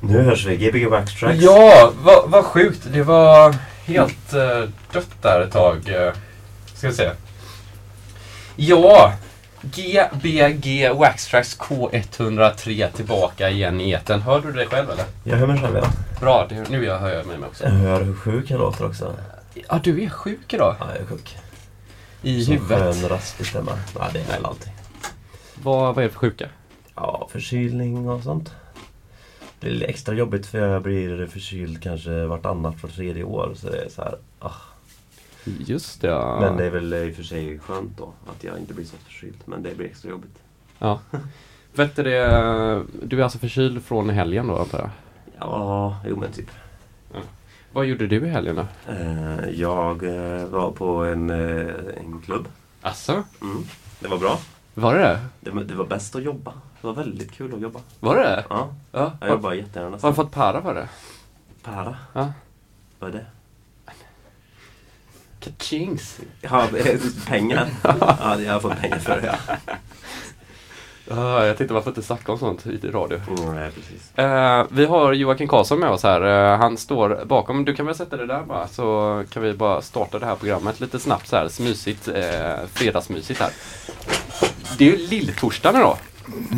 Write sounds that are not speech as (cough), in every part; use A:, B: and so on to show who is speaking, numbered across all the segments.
A: Nu hörs vi. Gbg Wax Tracks.
B: Ja, vad vad sjukt. Det var helt uh, dött där ett tag. Uh, ska vi se. Ja, GBG Waxtrax K103 tillbaka igen i etern. Hör du dig själv eller?
A: Jag hör mig själv ja.
B: Bra, det, nu jag hör jag mig också.
A: Jag hör hur sjuk jag låter också.
B: Ja, du är sjuk idag.
A: Ja, jag är sjuk.
B: I
A: Som
B: huvudet.
A: skön raspig stämma. Ja, det är väl alltid.
B: Vad, vad är det för sjuka?
A: Ja, förkylning och sånt. Det är lite extra jobbigt för jag blir förkyld kanske vartannat, vart tredje år. Så det är så här, ah.
B: Just det, ja.
A: Men det är väl i och för sig skönt då att jag inte blir så förkyld. Men det blir extra jobbigt.
B: Ja. (laughs) Vet du det, du är alltså förkyld från helgen då antar jag?
A: Ja, jo men typ.
B: Vad gjorde du i helgen då?
A: Eh, Jag eh, var på en, eh, en klubb.
B: Alltså?
A: Mm. Det var bra.
B: Var det det?
A: Det, var- det var bäst att jobba. Det var väldigt kul att jobba.
B: Var det det?
A: Ja,
B: Ja.
A: jag jobbar jättegärna.
B: har du fått para för det?
A: Para?
B: Ja.
A: Vad är det?
B: Kachings!
A: Ja, (laughs) pengar. (laughs) ja, jag har fått pengar för det. Ja. (laughs)
B: Ja, jag tänkte varför inte snacka om sånt i radio.
A: Mm, nej, precis.
B: Eh, vi har Joakim Karlsson med oss här. Eh, han står bakom. Du kan väl sätta det där bara så kan vi bara starta det här programmet lite snabbt så här. Smysigt, eh, fredagsmysigt här. Det är ju lilltorsdagen idag.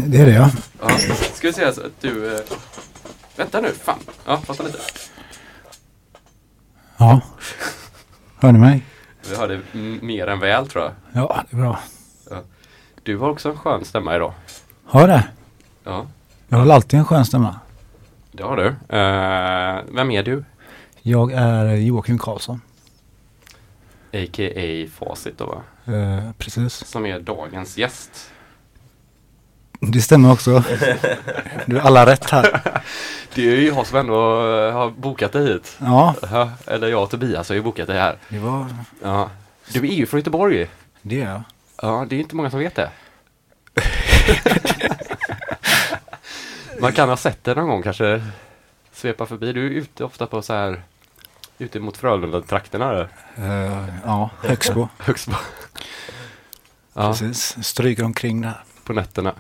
C: Det är det ja.
B: Ja. Ska vi säga så att du... Vänta nu, fan. Ja, vänta lite.
C: Ja. Hör ni mig?
B: Vi hörde m- mer än väl tror jag.
C: Ja, det är bra.
B: Du har också en skön stämma idag.
C: Hör det?
B: Ja,
C: Jag har alltid en skön stämma.
B: det har du. Eh, vem är du?
C: Jag är Joakim Karlsson.
B: A.k.a. Facit då va?
C: Eh, precis.
B: Som är dagens gäst.
C: Det stämmer också. (laughs) Du har alla rätt här.
B: Det är ju jag som ändå eh, har bokat dig hit.
C: Ja,
B: eller jag och Tobias har ju bokat dig här.
C: det var
B: Ja. Du är ju från Göteborg.
C: det. Ja.
B: Ja, det är inte många som vet det. Man kan ha sett det någon gång kanske. Svepa förbi. Du är ute ofta på så här ute mot Frölunda-trakterna.
C: Eh, ja, Högsbo. (laughs)
B: Högst på. Ja,
C: Precis. Stryker omkring där.
B: på nätterna.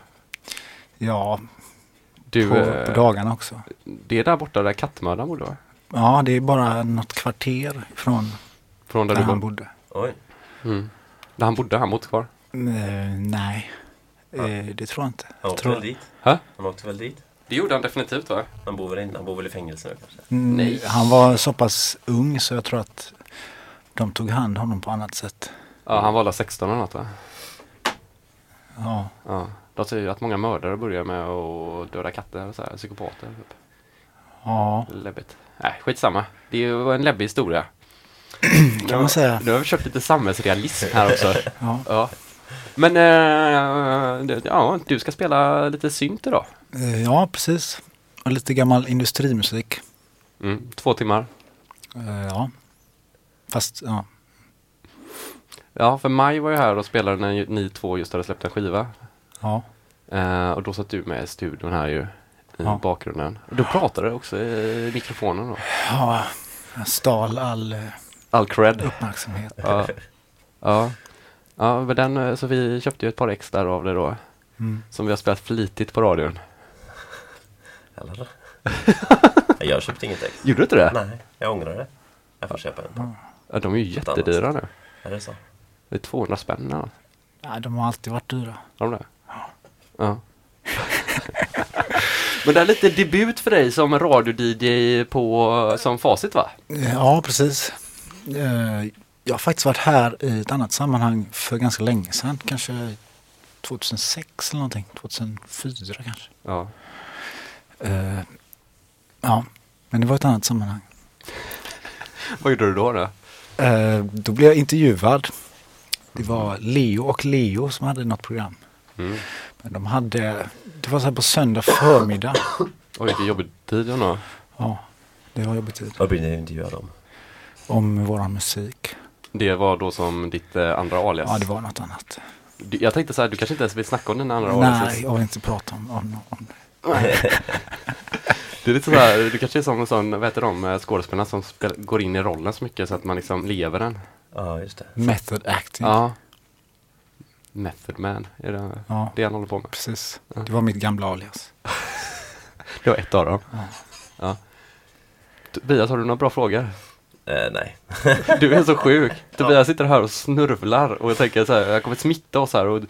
C: Ja,
B: Du,
C: på,
B: eh,
C: på dagarna också.
B: det är där borta där kattmördaren bodde va?
C: Ja, det är bara något kvarter från
B: Från där
C: där
B: du
C: han
B: bodde?
A: Oj.
B: Mm. Där han bodde, han bott kvar?
C: Eh, nej, eh, det tror jag inte.
A: Han
C: Jag
A: åkte
C: tror,
A: väl dit?
B: Hä?
A: Han åkte väl dit?
B: Det gjorde han definitivt va?
A: Han bor väl, in, han bor väl i fängelse nu kanske?
C: Mm,
B: Nej.
C: Han var så pass ung så jag tror att de tog hand om honom på annat sätt.
B: Ja, han var alla 16 eller något va?
C: Ja,
B: Ja. De säger ju att många mördare börjar med att döda katter och så här, psykopater. Typ.
C: ja
B: Läbbigt. Nej, skitsamma. Det är ju en läbbig historia. (clears throat)
C: kan man säga.
B: Nu har vi kört lite samhällsrealism här också.
C: Ja.
B: Ja. Men, eh, ja, du ska spela lite synt idag.
C: Eh, ja, precis. Och lite gammal industrimusik.
B: Mm, två timmar.
C: Eh, ja. Fast, ja.
B: Ja, för Maj var ju här och spelade när ni två just hade släppt en skiva.
C: Ja,
B: Eh, och då satt du med i studion här ju. I
C: Ja.
B: bakgrunden. Och du pratade också i mikrofonen då.
C: ja jag stal all eh,
B: All cred.
C: uppmärksamhet.
B: Ja. Ja. Ja, men den, eh, så vi köpte ju ett par ex där av det då.
C: Mm.
B: Som vi har spelat flitigt på radion.
A: Eller? jag köpte inget ex.
B: Gjorde du inte det?
A: Nej, jag ångrar det. Jag får köpa en.
B: Ja, de är ju jättedyra nu.
A: Är det så?
B: Det är 200 spänn. Ja.
C: Nej, de har alltid varit dyra.
B: Har de det? Ja. Men det är lite debut för dig som radio-DJ på, som Facit va?
C: Eh, Ja, precis. Jag har faktiskt varit här i ett annat sammanhang för ganska länge sedan. Kanske 2006 eller någonting. 2004 kanske.
B: Ja.
C: Eh, Ja, men det var ett annat sammanhang.
B: Vad gjorde du då? då?
C: Eh, Då blev jag intervjuad. Det var Leo och Leo som hade något program.
B: Mm.
C: Men de hade, det var så här på söndag förmiddag.
B: Oj, vilken jobbig tid ändå.
C: Ja, det var jobbig tid.
A: Vad blir ni intervjuade om?
C: Om våran musik.
B: Det var då som ditt eh, andra alias.
C: Ja, det var något annat.
B: Du- Jag tänkte så här, du kanske inte ens vill snacka om dina andra
C: Nej,
B: alias.
C: jag vill inte prata om, om, om (laughs)
B: Det är lite så här, du kanske är som en sån, vad heter de, eh, skådespelarna som spel, går in i rollen så mycket så att man liksom lever den.
A: Ja, just det.
C: method acting.
B: Ja. Method man, är det
C: Ja.
B: det han håller på med?
C: Precis. Det var mitt gamla alias. (laughs)
B: Det var ett av dem. Tobias, har du några bra frågor?
A: Eh, nej. (laughs)
B: Du är så sjuk. (laughs) Tobias sitter här och snurvlar och jag tänker så här, jag kommer smitta oss här och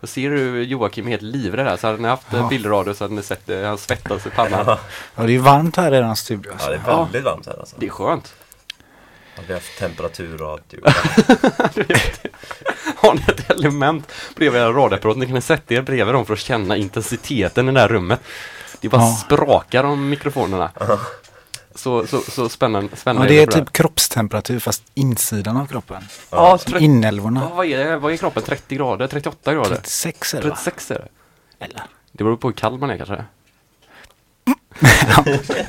B: jag ser hur Joakim är helt livrädd här. Så hade ni haft
C: Ja.
B: ja. bildradio så hade ni sett det. Han svettas i pannan.
A: Ja,
C: Ja, det är varmt här i den studion.
A: ja, det är
B: Ja.
A: väldigt varmt här alltså.
B: Det är skönt.
A: Har vi haft temperaturradio? (laughs)
B: Har ni ett element bredvid era radioapparat? Ni kan sätta er bredvid dem för att känna intensiteten i det här rummet. Det bara
C: Ja.
B: sprakar om mikrofonerna. Så, så, så spännande.
C: Ja,
B: spännande
C: det är typ kroppstemperatur fast insidan av kroppen.
B: Ja, tre-
C: inälvorna.
B: Ja, vad, är det? vad är kroppen? 30 grader? 38 grader?
C: 36 är det va?
B: 36 är det.
C: Eller?
B: Det beror på hur kall man är kanske. (laughs)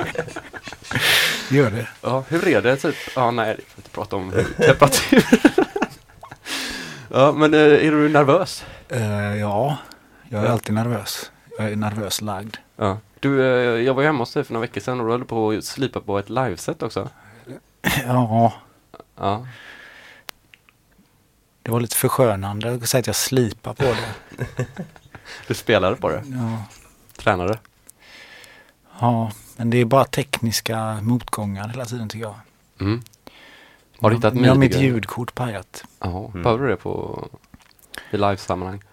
C: Gör det?
B: Ja, hur är det typ? Ja, nej, vi får inte prata om temperatur. (laughs) ja, men eh, är du nervös?
C: Eh, ja, jag är
B: Ja.
C: alltid nervös. Jag är nervös lagd.
B: Ja. Du, eh, jag var ju hemma hos dig för några veckor sedan och du höll på att slipa på ett liveset också. (clears throat)
C: Ja,
B: Ja,
C: det var lite förskönande att säga att jag slipar på det. (laughs)
B: du spelade på det,
C: Ja,
B: tränade.
C: ja men det är bara tekniska motgångar hela tiden tycker jag.
B: Mm. Har du hittat
C: Nu har mitt ljudkort pajat.
B: Ja,
A: Mm.
B: behöver du det på i livesammanhang?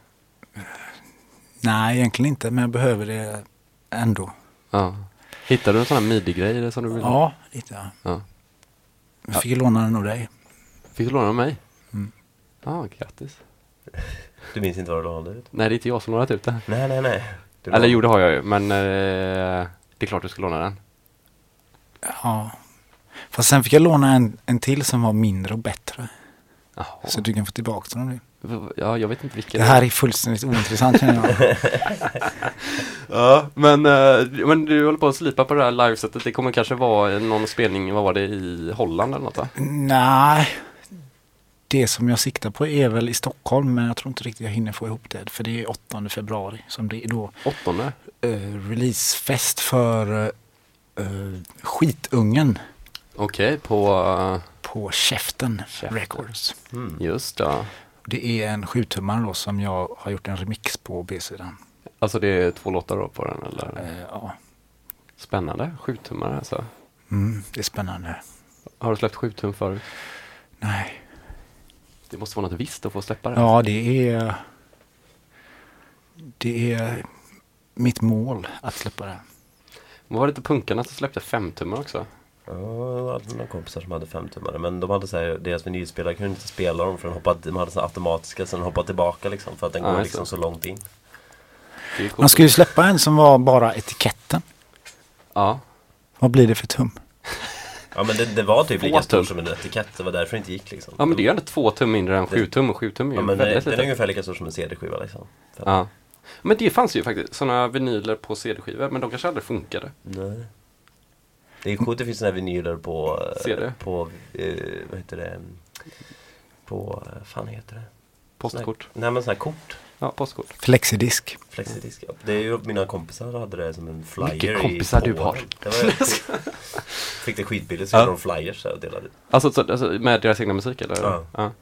C: Nej, egentligen inte, men jag behöver det ändå.
B: Ja. Hittade du en sån här midi-grej som du ville?
C: Ja, lite. Ja.
B: Ja.
C: Jag fick ju låna den av dig.
B: Fick du låna den av mig?
C: Mm.
B: Ja, grattis. (laughs)
A: Du minns inte vad du lånade ut?
B: Nej, det är inte jag som lånat ut det.
A: Nej, nej, nej. Du
B: Eller jo, det har jag ju, men eh, det är klart du ska låna den.
C: Ja. Fast sen fick jag låna en, en till som var mindre och bättre.
B: Jaha.
C: Så du kan få tillbaka den nu.
B: Ja, jag vet inte vilken.
C: Det här är fullständigt ointressant känner jag. (laughs)
B: Ja, men, eh, men du håller på att slipa på det här livesetet. Det kommer kanske vara någon spelning, vad var det, i Holland eller något va?
C: Nej, det som jag siktar på är väl i Stockholm men jag tror inte riktigt jag hinner få ihop det. För det är 8 februari som det är då
B: Åttonde?
C: uh, releasefest för uh, Skitungen
B: Okej, på... eh,
C: på Käften
B: Käften.
C: Records.
A: Mm.
B: just det.
C: Det är en sjutummare då som jag har gjort en remix på B-sidan.
B: Alltså det är två låtar då på den eller?
C: Eh, ja,
B: Spännande, sjutummare alltså.
C: mm, det är spännande.
B: Har du släppt sjutum förut?
C: Nej,
B: Det måste vara något visst att få släppa det.
C: ja det är det är mitt mål att släppa det.
B: Var det inte punkarna som släppte femtummar också?
A: Ja, jag hade några kompisar som hade femtummare men de hade så här, deras vinylspelare kunde inte spela dem för den hoppade, de hade så här automatiska så den hoppade tillbaka liksom för att den
B: Ja,
A: går liksom
B: det.
A: så långt in.
B: Det.
C: Man skulle ju släppa en som var bara etiketten.
B: Ja,
C: Vad blir det för tum? (laughs)
A: Ja men det, det var typ lika stor
B: tum.
A: som en etikett, det var därför det inte gick liksom.
B: ja men det är ju ändå två tum mindre än
A: Det-
B: sju tum och sju tum är ju
A: Ja men det,
B: väldigt
A: den är ungefär lika stor som en CD-skiva liksom.
B: Ja. Men det fanns ju faktiskt sådana vinyler på CD-skivor men de kanske aldrig funkade.
A: Nej. Det är coolt, det finns såna här vinyler på...
B: CD.
A: På, eh, vad heter det? På, eh, fan heter det?
B: Postkort.
A: Nej men såna här kort.
B: Ja, postkort.
C: Flexidisk.
A: Flexidisk. ja. Det är ju mina kompisar hade det som en flyer
B: Vilka kompisar
A: i
B: du har.
A: Det. (laughs) Fick det skitbilligt så
B: Ja.
A: de flyers och delade ut.
B: Alltså, så, alltså med deras egna musik eller?
A: Ja.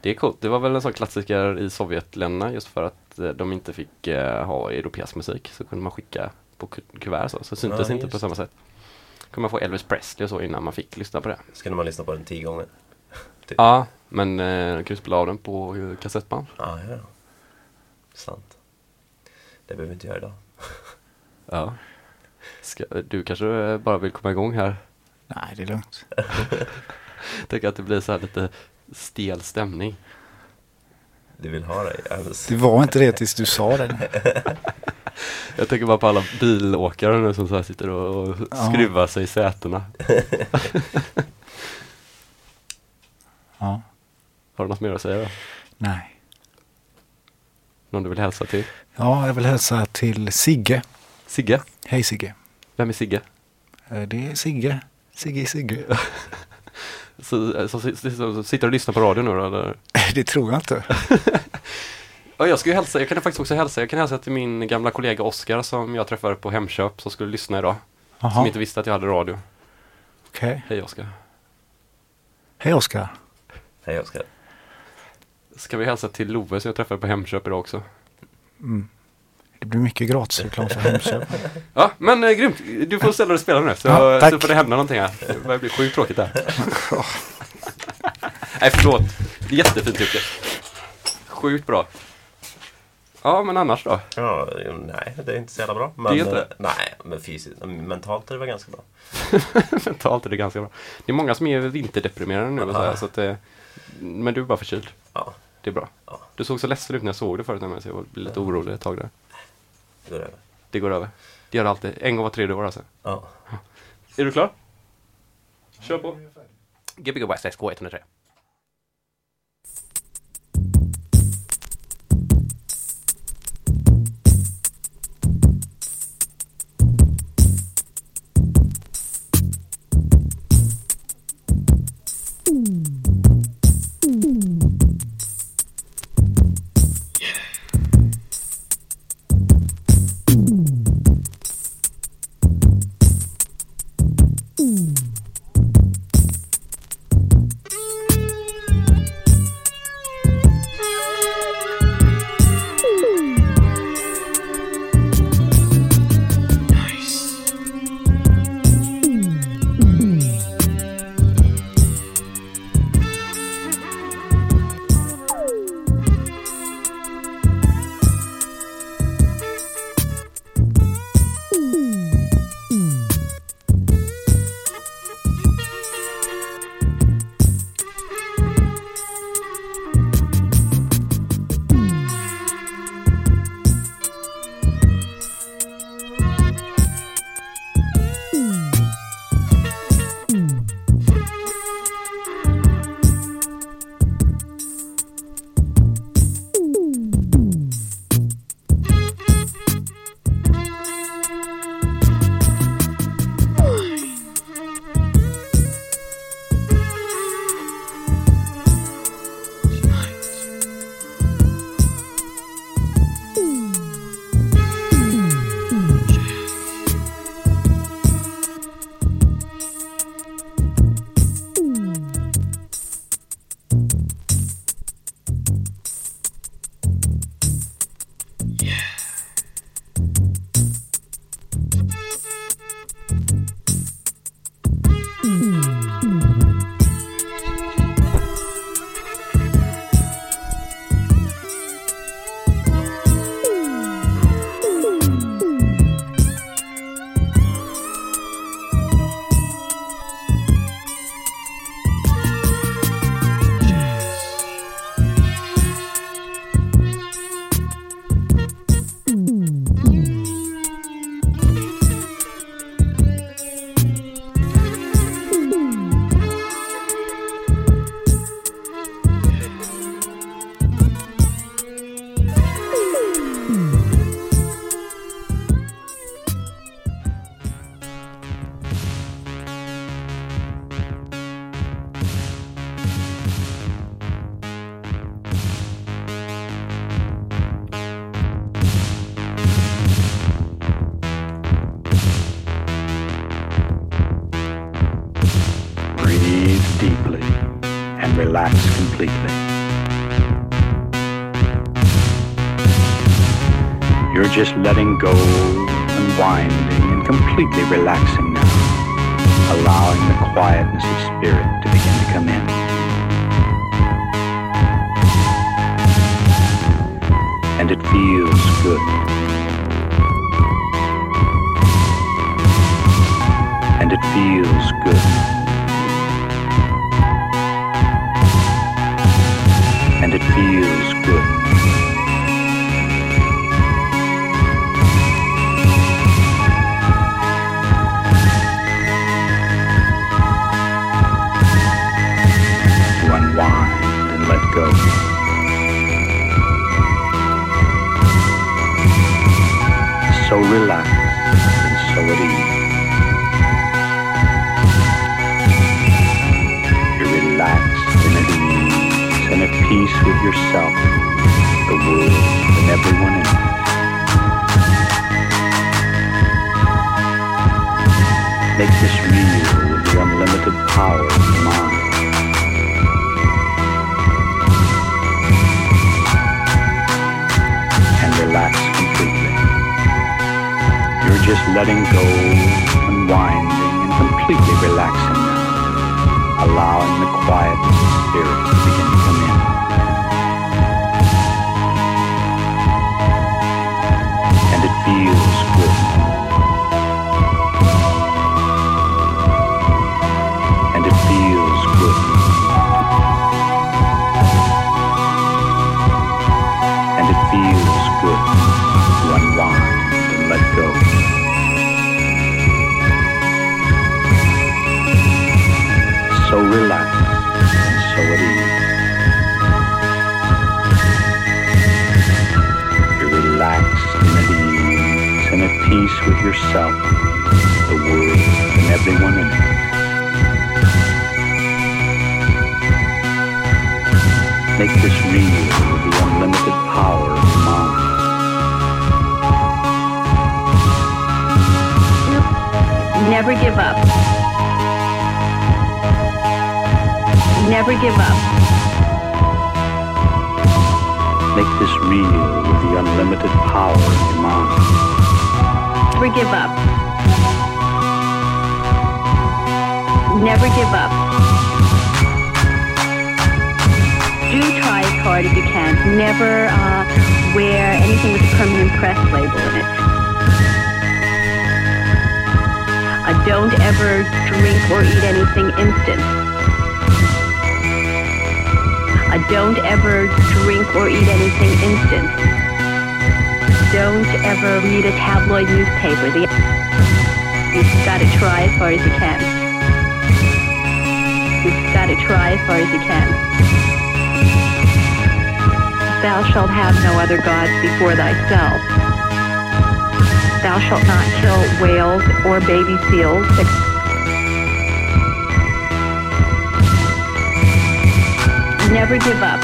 B: Det är coolt. Det var väl en sån klassiker i Sovjetländerna just för att eh, de inte fick eh, ha europeisk musik. Så kunde man skicka på ku- kuvert så. Så syntes
A: Ja,
B: inte på samma sätt. Kunde man få Elvis Presley och så innan man fick lyssna på det.
A: Skulle man lyssna på den tio gånger. (laughs) Typ.
B: Ja, men eh, kunde spela av den på eh, kassettband.
A: Ah, ja, ja. Sant. Det behöver vi inte göra idag. (laughs)
B: Ja. Ska, du kanske eh, bara vill komma igång här?
C: Nej, det är lugnt. (laughs)
B: Tänk att det blir så här lite stel stämning.
A: Du vill ha det? Alltså.
C: Det var inte det tills du sa det. (laughs)
B: Jag tänker bara på alla bilåkare nu som så här sitter och, och
C: Ja.
B: skruvar sig i sätena. (laughs)
C: Ja,
B: Har du något mer att säga då?
C: nej.
B: Någon du vill hälsa till?
C: Ja, jag vill hälsa till Sigge.
B: Sigge?
C: Hej Sigge.
B: Vem är Sigge?
C: Eh, Det är Sigge. Sigge, Sigge. (laughs)
B: Så, så, så, så, sitter du och lyssnar på radio nu då eller? (laughs)
C: Det tror jag inte. (laughs)
B: Ja, jag ska ju hälsa, jag kan faktiskt också hälsa, jag kan hälsa till min gamla kollega Oskar som jag träffade på Hemköp som skulle lyssna idag. Som
C: Jaha,
B: inte visste att jag hade radio.
C: okej.
B: Hej Oskar.
C: Hej Oskar.
A: Hej Oskar.
B: Ska vi hälsa till Love som jag träffade på Hemköp idag också?
C: Mm. Det blir mycket gratisreklam för Hemköp. (laughs)
B: Ja, men eh, grymt. Du får ställa dig och spela nu så,
C: Ja,
B: så får det hända någonting här. Det börjar bli sjukt tråkigt där. (laughs) Nej, förlåt. Jättefint Jocke. Sjukt bra. Ja, men annars då?
A: Ja, nej, det är inte så jävla bra. Men,
B: Det är inte?
A: eh, Nej, men fysiskt, mentalt är det väl ganska bra. (laughs)
B: Mentalt är det ganska bra. Det är många som är vinterdeprimerade nu och så, här, så att, eh, Men du är bara förkyld.
A: Ja,
B: Det är bra.
A: Ja.
B: Du såg så ledsen ut när jag såg det förut, nämligen, så jag blev lite orolig ett tag där.
A: Det går över.
B: Det går över. Det gör det alltid. En gång var tredje år alltså.
A: Ja.
B: Är du klar? Kör på. Gbg West
D: SK103. Letting go, and winding and completely relaxing now, allowing the quietness of spirit feels to unwind and let go. So relaxed and so at ease. You're relaxed and at ease and at peace with yourself,
E: give up.
D: Make this real with the unlimited power of your mind.
E: Never give up. Never give up. Do try as hard as you can. Never uh, wear anything with a permanent press label in it. Uh, don't ever drink or eat anything instant. Uh, don't ever drink or eat anything instant. Don't ever read a tabloid newspaper. The, you've got to try as hard as you can. You've got to try as hard as you can. Thou shalt have no other gods before thyself. Thou shalt not kill whales or baby seals. Never give up.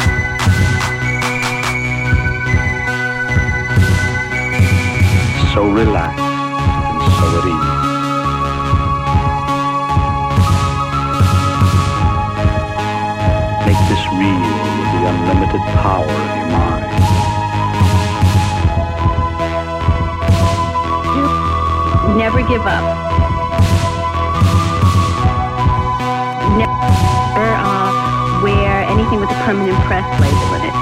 D: So relaxed and so at ease. Make this real with the unlimited power of your mind.
E: Never give up. Never permanent press label in it.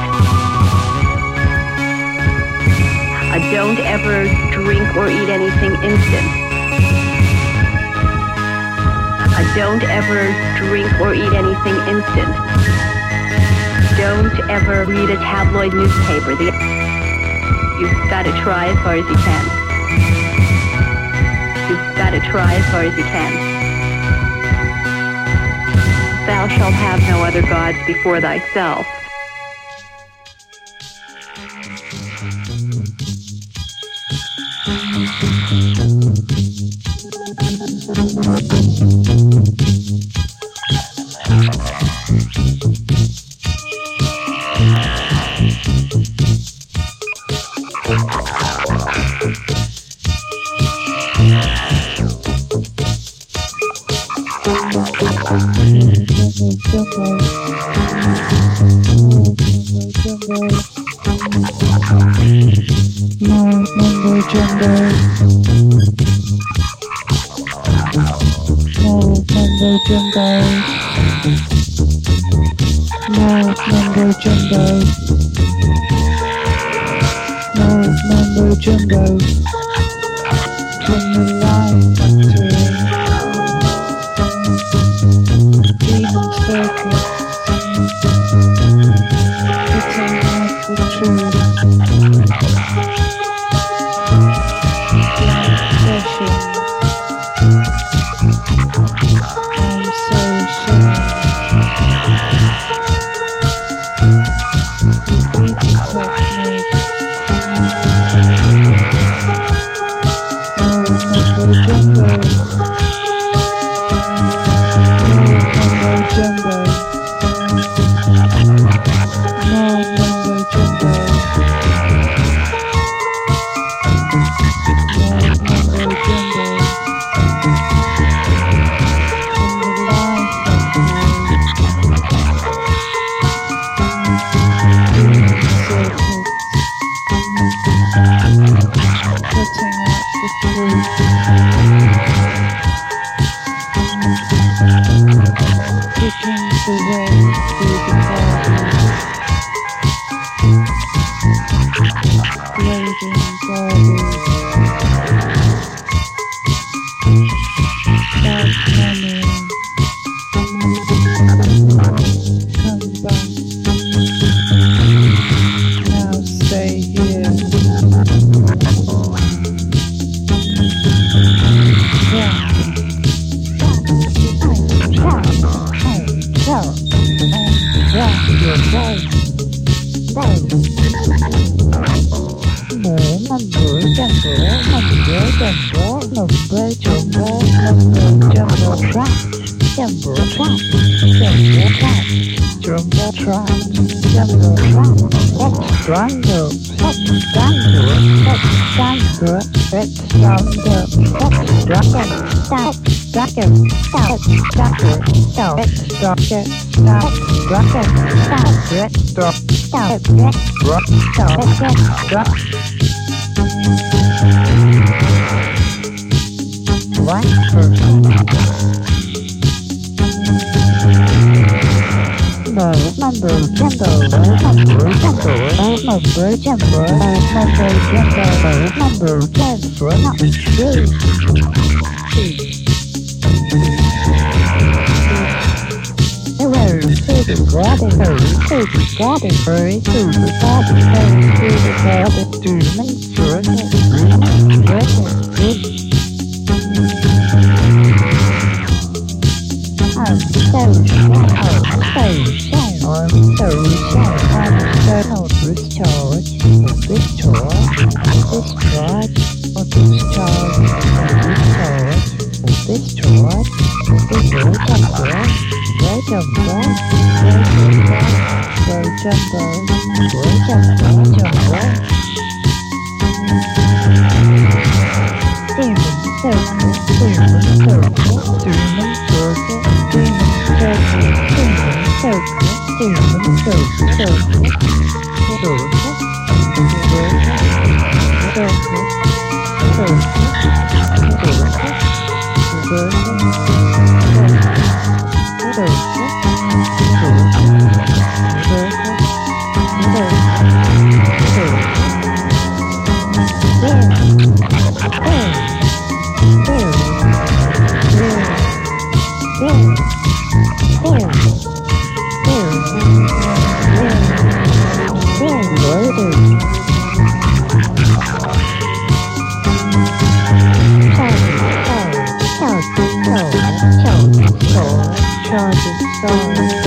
E: Uh, don't ever drink or eat anything instant. I don't ever drink or eat anything instant. Don't ever read a tabloid newspaper. The, you've got to try as far as you can. You've got to try as far as you can. Thou shalt have no other gods before thyself.
F: Cheers. Number 10, for not true.
G: strawberry,
H: strawberry, strawberry, strawberry, strawberry, strawberry, strawberry, song.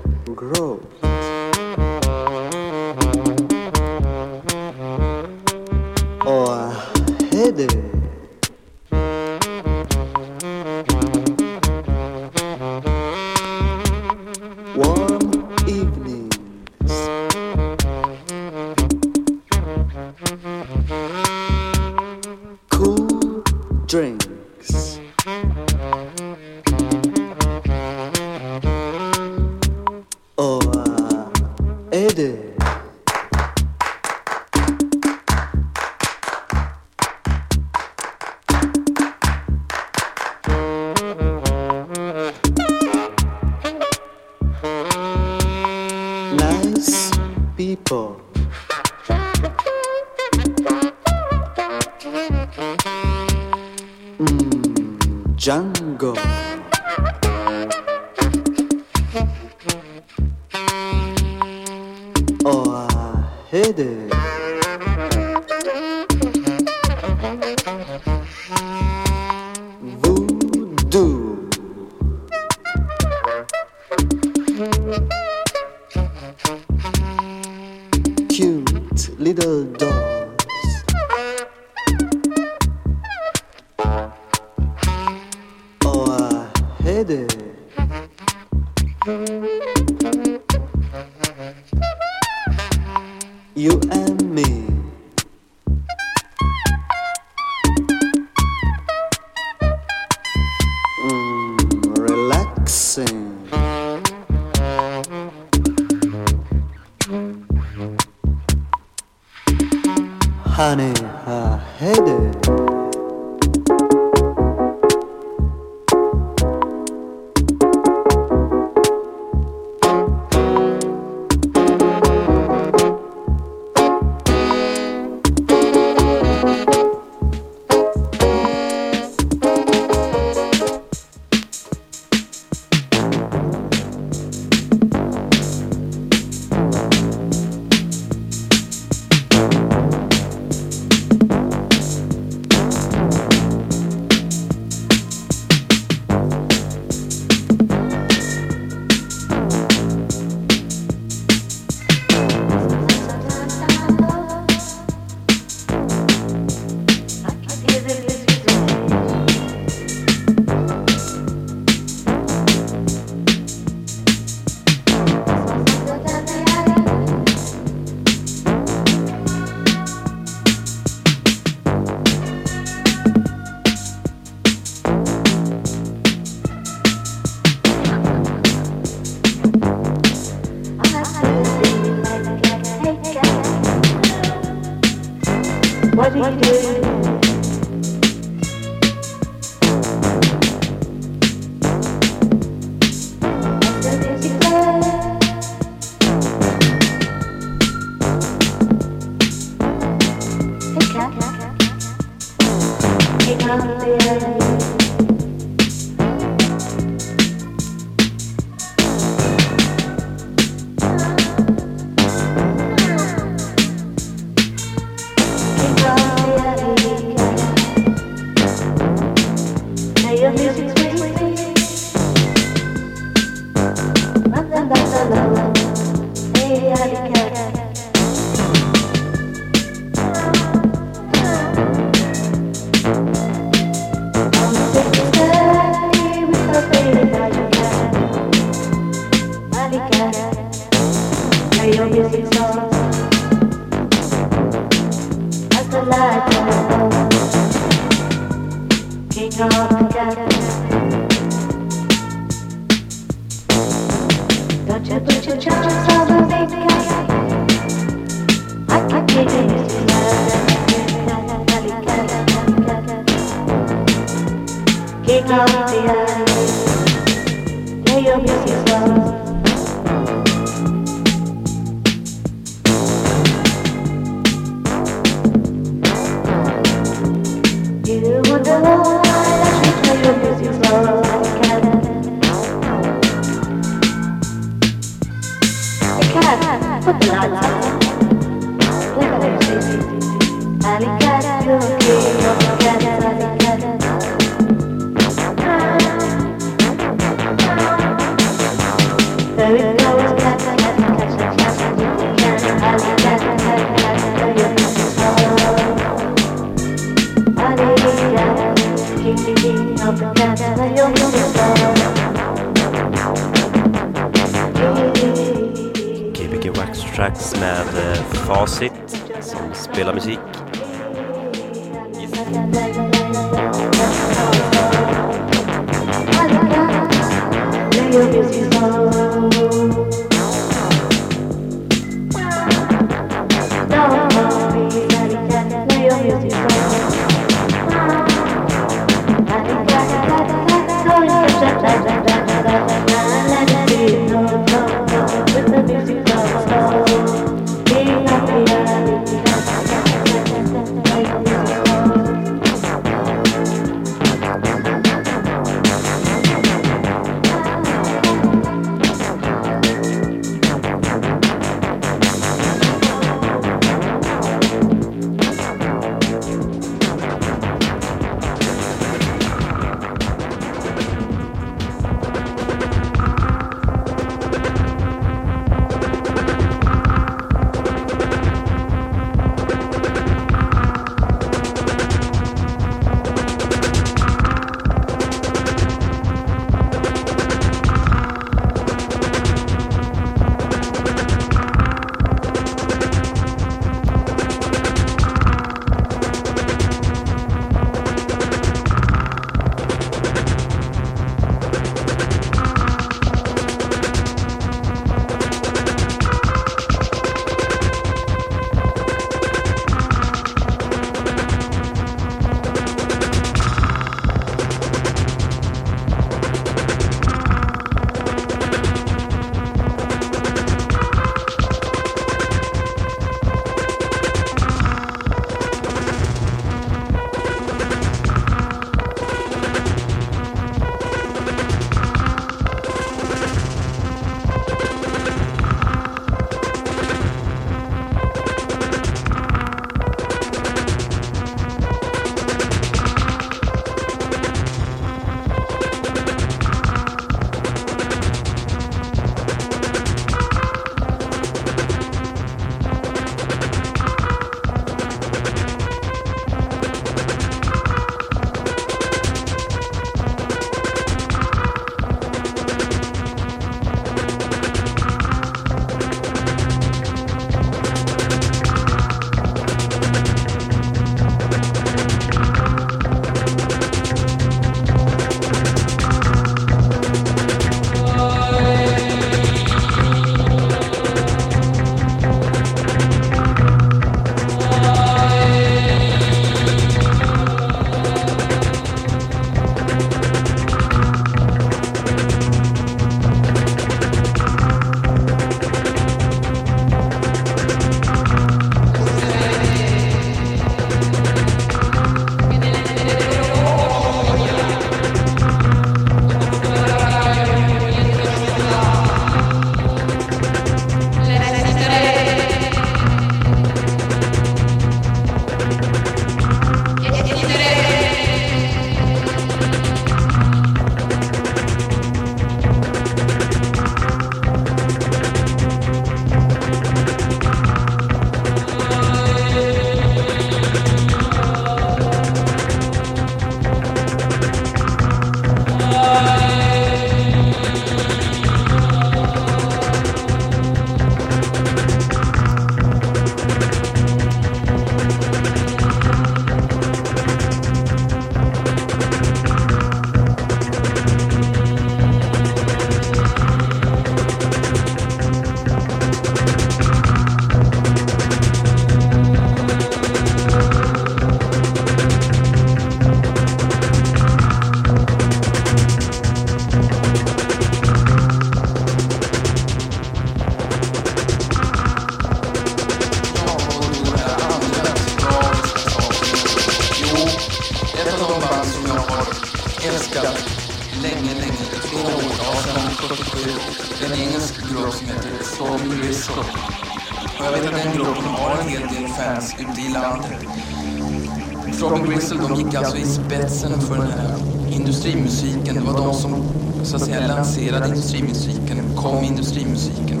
I: Industrimusiken. Det var de som så att säga lanserade industrimusiken, kom med industrimusiken.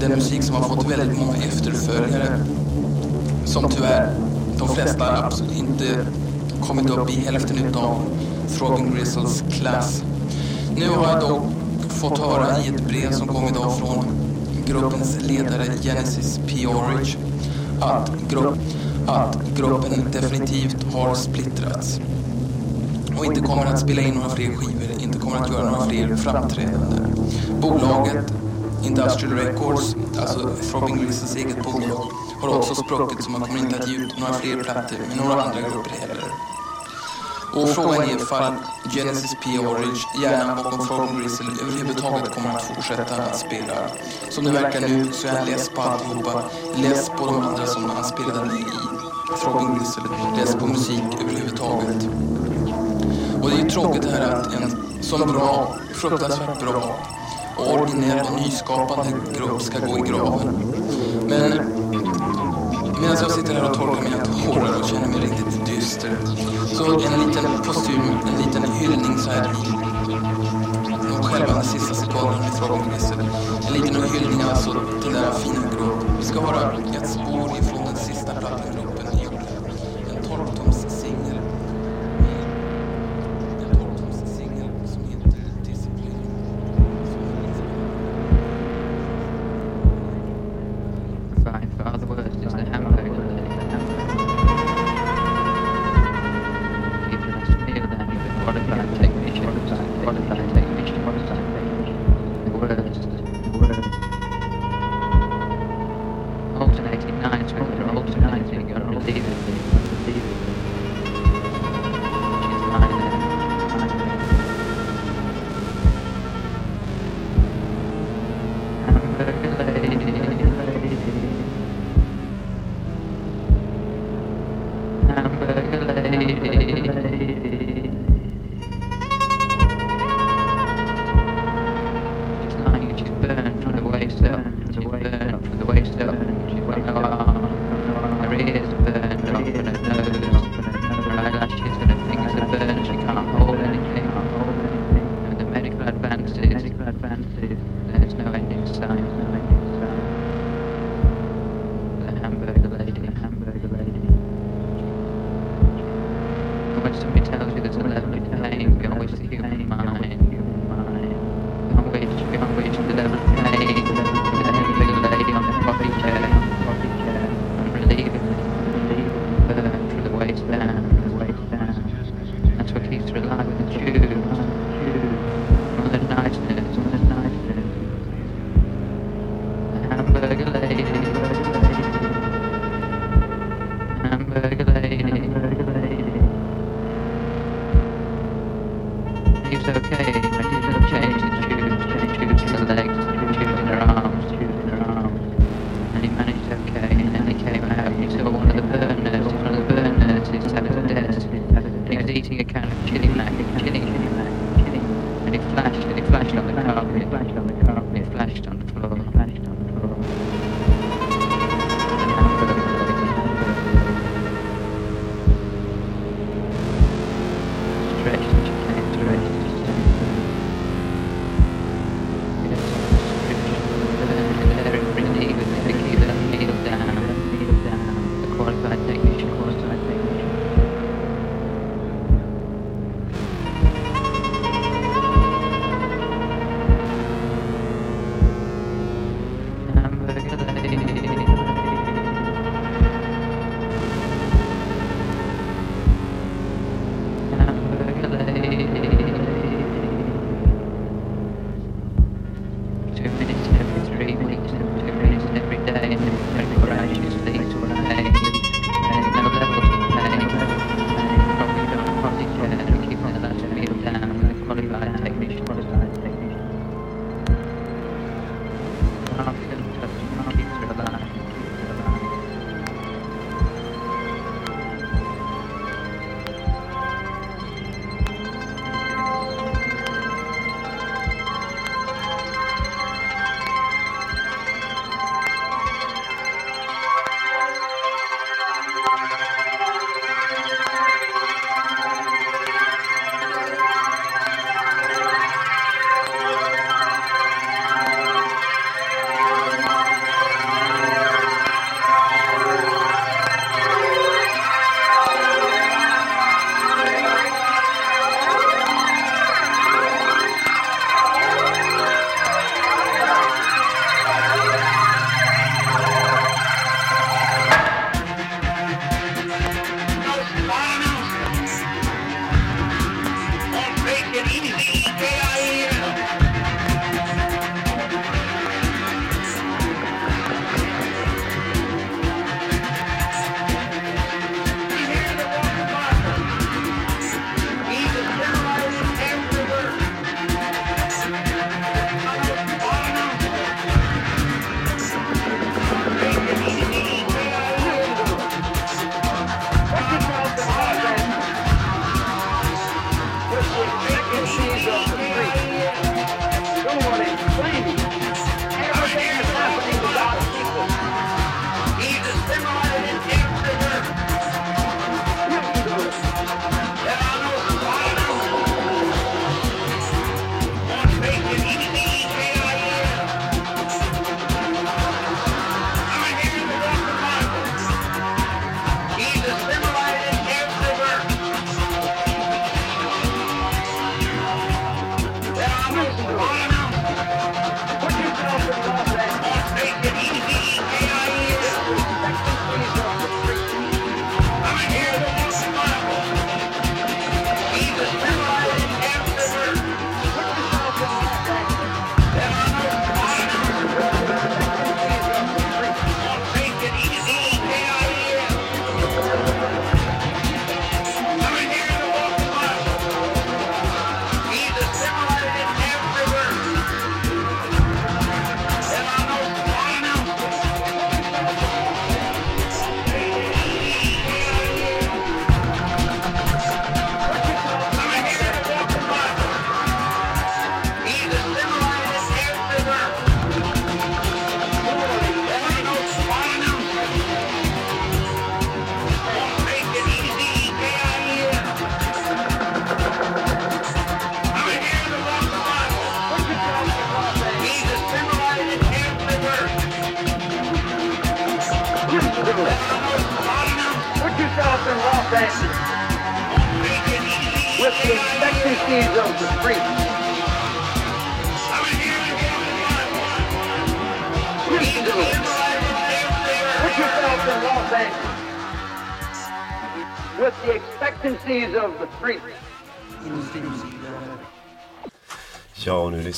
I: Den musik som har fått väldigt många efterföljare som tyvärr de flesta absolut inte kommit upp i hälften utav Throbbing Grizzles klass. Nu har jag dock fått höra i ett brev som kom idag från gruppens ledare Genesis P. Orridge att, grupp, att gruppen definitivt har splittrats och inte kommer att spela in några fler skivor, inte kommer att göra några fler framträdanden. Bolaget Industrial Records, alltså Throbbing Grizzles eget bolag, har också spruckit så man kommer inte att ge ut några fler plattor med några andra grupper heller. Och frågan är ifall Genesis P. Orridge, hjärnan bakom Throbbing Grizzle, överhuvudtaget kommer att fortsätta att spela. Som det verkar nu så är han less på alltihopa, less på de andra som han spelade i Throbbing Grizzle, less på musik överhuvudtaget. Och det är ju tråkigt här att en så bra, fruktansvärt bra och originell och nyskapande grupp ska gå i graven. Men medan jag sitter här och torkar mina tårar och känner mig riktigt dyster så en liten kostym, en liten hyllning så här i själva den sista sekunden med frågepriset. En liten hyllning alltså till denna fina grupp. Det ska vara ett spår ifrån den sista plattan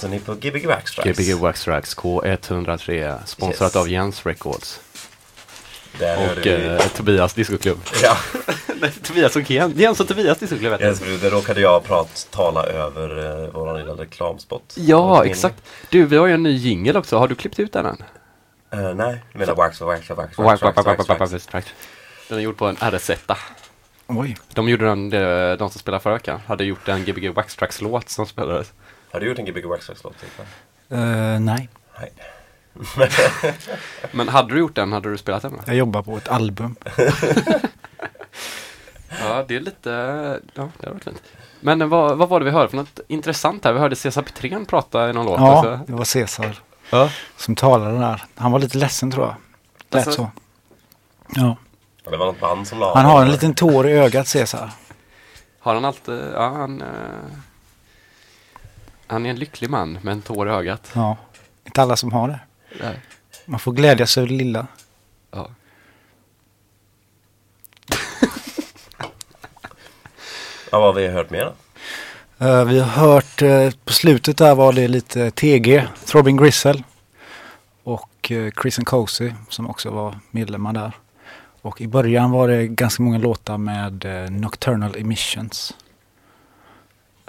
A: lyssnar ni på Gbg Waxtracks.
B: Gbg Waxtracks K103, sponsrat
A: yes.
B: av Jens Records.
A: Där
B: och eh, Tobias Discoklubb.
A: Ja.
B: Tobias och Jens, Jens och Tobias Discoklubb.
A: Yes,
B: det
A: råkade jag prata tala över eh, vår lilla reklamspot.
B: Ja, exakt. Du, vi har ju en ny jingel också. Har du klippt ut den än?
A: Uh, nej, du menar Wax Wax Wax Wax
B: Wax
A: Wax
B: Wax
A: Wax.
B: Den är gjord på en rs
C: Oj.
B: De gjorde den, de, de som spelade förra veckan, hade gjort en Gbg Wax Tracks-låt som spelades.
A: Har du gjort en Gbg wax, wax låt? Niklas?
C: Eh, nej,
A: Nej. (laughs)
B: Men hade du gjort den, hade du spelat den? va?
C: jag jobbar på ett album. (laughs)
B: Ja, det är lite, ja, det har varit fint. Men vad, vad var det vi hörde för något intressant här? Vi hörde Cesar Petrén prata i någon låt
C: Ja,
B: också.
C: det var Cesar
B: Ja.
C: som talade där. Han var lite ledsen tror jag. Lät
B: Alltså-
C: så. Ja.
A: Det var något band som la
C: Han har en liten tår i ögat Cesar.
B: Har han alltid, ja han, eh, han är en lycklig man med en tår i ögat.
C: Ja. Inte alla som har det.
B: Nej.
C: Man får glädjas över det lilla.
B: Ja. (laughs)
A: Ja, vad har vi hört mer då?
C: Eh, vi har hört eh, på slutet där var det lite TG, Throbbing Gristle. Och uh, Chris and Cozy som också var medlemmar där. Och i början var det ganska många låtar med Nocturnal Emissions.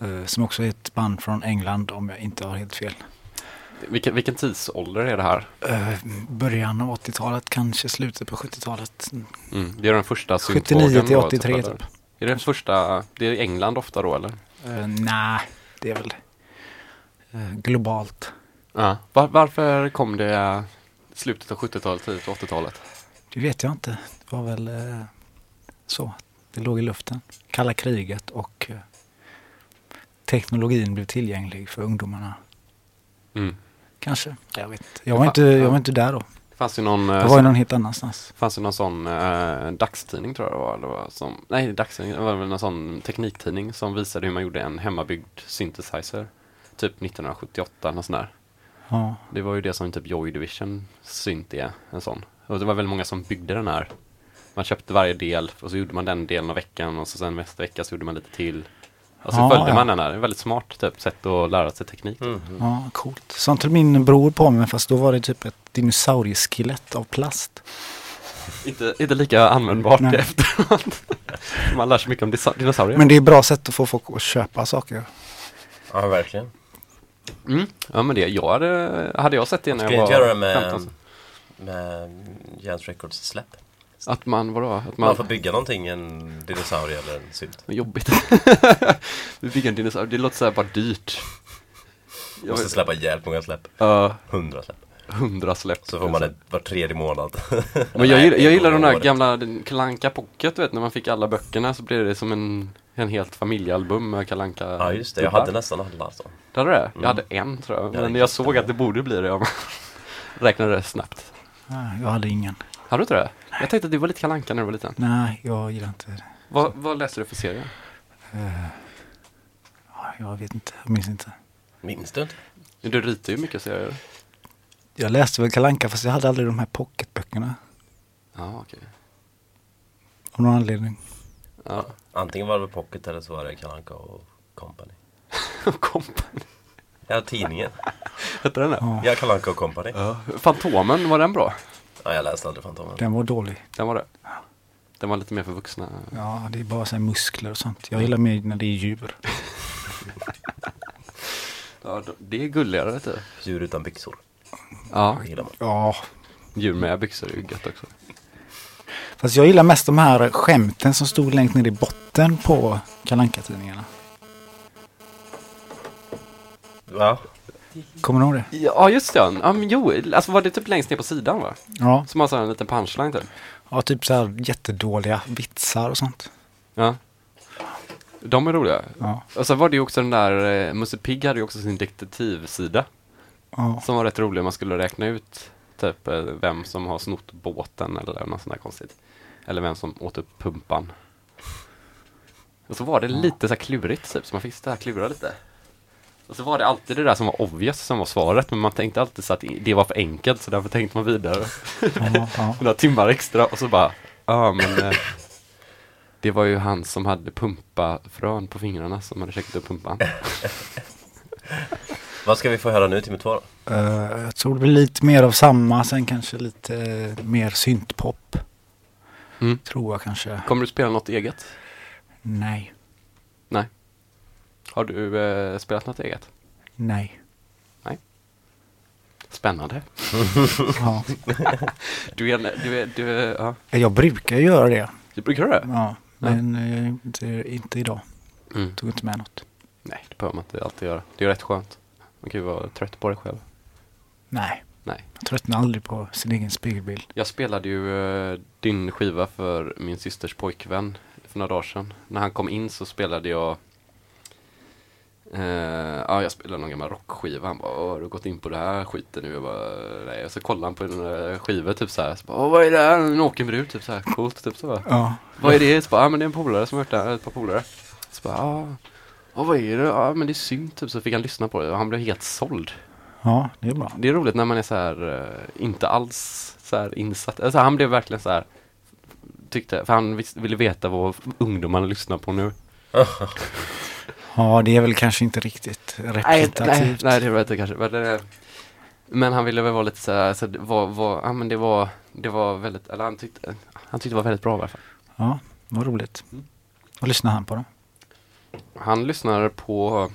C: Eh, som också är ett band från England om jag inte har helt fel.
B: Vilken, vilken tidsålder är det här?
C: Eh, början av 80-talet, kanske slutet på 70-talet.
B: Mm, det är den första
C: 79
B: syntågen
C: till
B: då,
C: 83
B: eller?
C: typ.
B: Är det den första, det är England ofta då eller?
C: Uh, Nej, det är väl eh, globalt.
B: Ja. Var, varför kom det slutet av 70-talet, tidigt 80-talet?
C: Det vet jag inte. Det var väl eh, så. Det låg i luften. Kalla kriget och teknologin blev tillgänglig för ungdomarna.
B: Mm.
C: Kanske. Jag vet. Jag var inte, jag var inte där då.
B: Det fanns ju någon, eh,
C: Jag var ju någon helt annanstans.
B: fanns ju någon sån eh, dagstidning tror jag det var. Det var som, nej, dagstidning, det var väl någon sån tekniktidning som visade hur man gjorde en hemmabyggd synthesizer. Typ 1978, något sånt där.
C: Ja.
B: Det var ju det som typ Joy Division synt är, en sån. Och det var väldigt många som byggde den här. Man köpte varje del och så gjorde man den delen av veckan och så sen nästa vecka så gjorde man lite till. Och så
C: Ja,
B: följde
C: ja.
B: man den här. Det är väldigt smart typ, sätt att lära sig teknik.
A: Mm.
C: ja, coolt. Sånt höll min bror på med fast då var det typ ett dinosaurieskelett av plast.
B: Inte, inte lika användbart
C: Nej.
B: efteråt. (laughs) man lär sig mycket om dinosaurier.
C: Men det är bra sätt att få folk att köpa saker.
A: Ja, verkligen.
B: Mm. Ja men det, jag hade, hade jag sett det när jag
A: jag
B: var
A: inte göra det med,
B: 15.
A: med Jens Records släpp?
B: Att man, vadå? Att
A: Man,
B: man,
A: får bygga någonting, en dinosaurie eller en synt.
B: Vad jobbigt. (laughs) Vi fick en dinosaurie, det låter så här bara dyrt. Jag
A: Måste släppa jävligt många släpp.
B: Ja,
A: Hundra släpp.
B: hundra släpp.
A: Så får man det var tredje månad.
B: Men jag, (laughs) gillar, jag gillar de där gamla Kalanka Pocket, du vet när man fick alla böckerna så blev det som en, en helt familjealbum med Kalanka
A: Ja just det, jag hade nästan alla alltså.
B: Det hade du det?
A: Mm.
B: Jag hade en tror jag,
A: Ja,
B: men jag såg att det borde bli det om man (laughs) räknade det snabbt.
C: Jag hade ingen.
B: Hade du inte det? Jag tänkte att du var lite Kalanka när du var liten.
C: Nej, jag gillar inte det.
B: Vad, vad läste du för serie?
C: Ja, jag vet inte, jag minns inte.
A: Minns du inte?
B: Du ritar ju mycket serier.
C: Jag läste väl Kalanka fast jag hade aldrig de här pocketböckerna.
B: Ja, okej.
C: Av någon anledning.
B: Ja.
A: Antingen var det Pocket eller så var det Kalle Anka och Company. (laughs)
B: Company.
A: Ja, tidningen.
B: Hette den det?
C: Ja,
A: Ja, Kalle Anka och Company.
B: Ja. Fantomen, var den bra?
A: Ja, jag läste aldrig Fantomen.
C: den var dålig.
B: Den var det. Den var lite mer för vuxna.
C: Ja, det är bara så här muskler och sånt. Jag gillar mer när det är djur. (laughs)
B: Ja, det är gulligare vet du.
A: Djur utan byxor.
B: Ja,
A: Det gillar man.
C: Ja,
B: djur med byxor är ju gött också.
C: fast jag gillar mest de här skämten som stod längst ner i botten på kalanka tidningarna
A: Ja.
C: Kommer du ihåg det?
B: Ja, just det. Ja, men jo, alltså var det typ längst ner på sidan va?
C: Ja,
B: Som har så här en liten punchline typ.
C: ja typ så här jättedåliga vitsar och sånt.
B: Ja. De är roliga.
C: Ja,
B: Och så var det ju också den där, eh, Musse Pigg hade ju också sin detektivsida.
C: ja.
B: Som var rätt rolig, man skulle räkna ut typ eh, vem som har snott båten eller något sånt där konstigt. Eller vem som åt upp pumpan. Och så var det lite så här klurigt typ, så man fick sitta här klura lite. Och så var det alltid det där som var obvious som var svaret, men man tänkte alltid så att det var för enkelt, så därför tänkte man vidare.
C: Ja, ja. (laughs)
B: Några timmar extra och så bara, ja men eh, det var ju han som hade pumpafrön på fingrarna som hade käkat upp pumpan. (laughs)
A: Vad ska vi få höra nu timme två då?
C: Eh, jag tror det blir lite mer av samma, sen kanske lite eh, mer syntpop.
B: Mm.
C: Tror jag kanske.
B: Kommer du spela något eget?
C: Nej,
B: Har du eh, spelat något eget?
C: nej.
B: Spännande. (laughs)
C: Ja. (laughs)
B: Du är, du är, du är, ja.
C: Jag brukar göra det.
B: Du brukar göra det?
C: Ja, men eh, inte, inte idag.
B: Mm.
C: Tog inte med något.
B: Nej, det behöver man inte alltid göra. Det är rätt skönt. Man kan ju vara trött på det själv.
C: Nej.
B: Nej.
C: Jag tröttnar aldrig på sin egen spegelbild.
B: Jag spelade ju eh, din skiva för min systers pojkvän för några dagar sedan. När han kom in så spelade jag eh, Ja, jag spelade någon gammal rockskiva. Han bara, "Åh, har du gått in på det här skiten nu? Jag bara, nej. Och så kollade han på en skiva typ så här. Så bara, "Åh, vad är det här? En nakenbrud? Typ så här. Coolt, typ så. Bara.
C: Ja.
B: Vad är det? Så bara, ja men det är en polare som har gjort det här, ett par polare. Så bara, ja. Ja, vad är det? Ja, men det är synd typ. Så fick han lyssna på det och han blev helt såld.
C: Ja, det är bra.
B: Det är roligt när man är så här, eh, inte alls så här insatt. Alltså, han blev verkligen så här, tyckte, för han ville veta vad ungdomarna lyssnar på nu. (laughs)
C: Ja, det är väl kanske inte riktigt
B: Nej,
C: representativt.
B: nej, nej, det var inte kanske. Men, det, men han ville väl vara lite så här, så det var, var, ja men det var, det var väldigt, eller han tyckte, han tyckte det var väldigt bra i alla fall.
C: Ja, vad roligt.
B: Mm.
C: Vad lyssnar han på då?
B: Han lyssnar på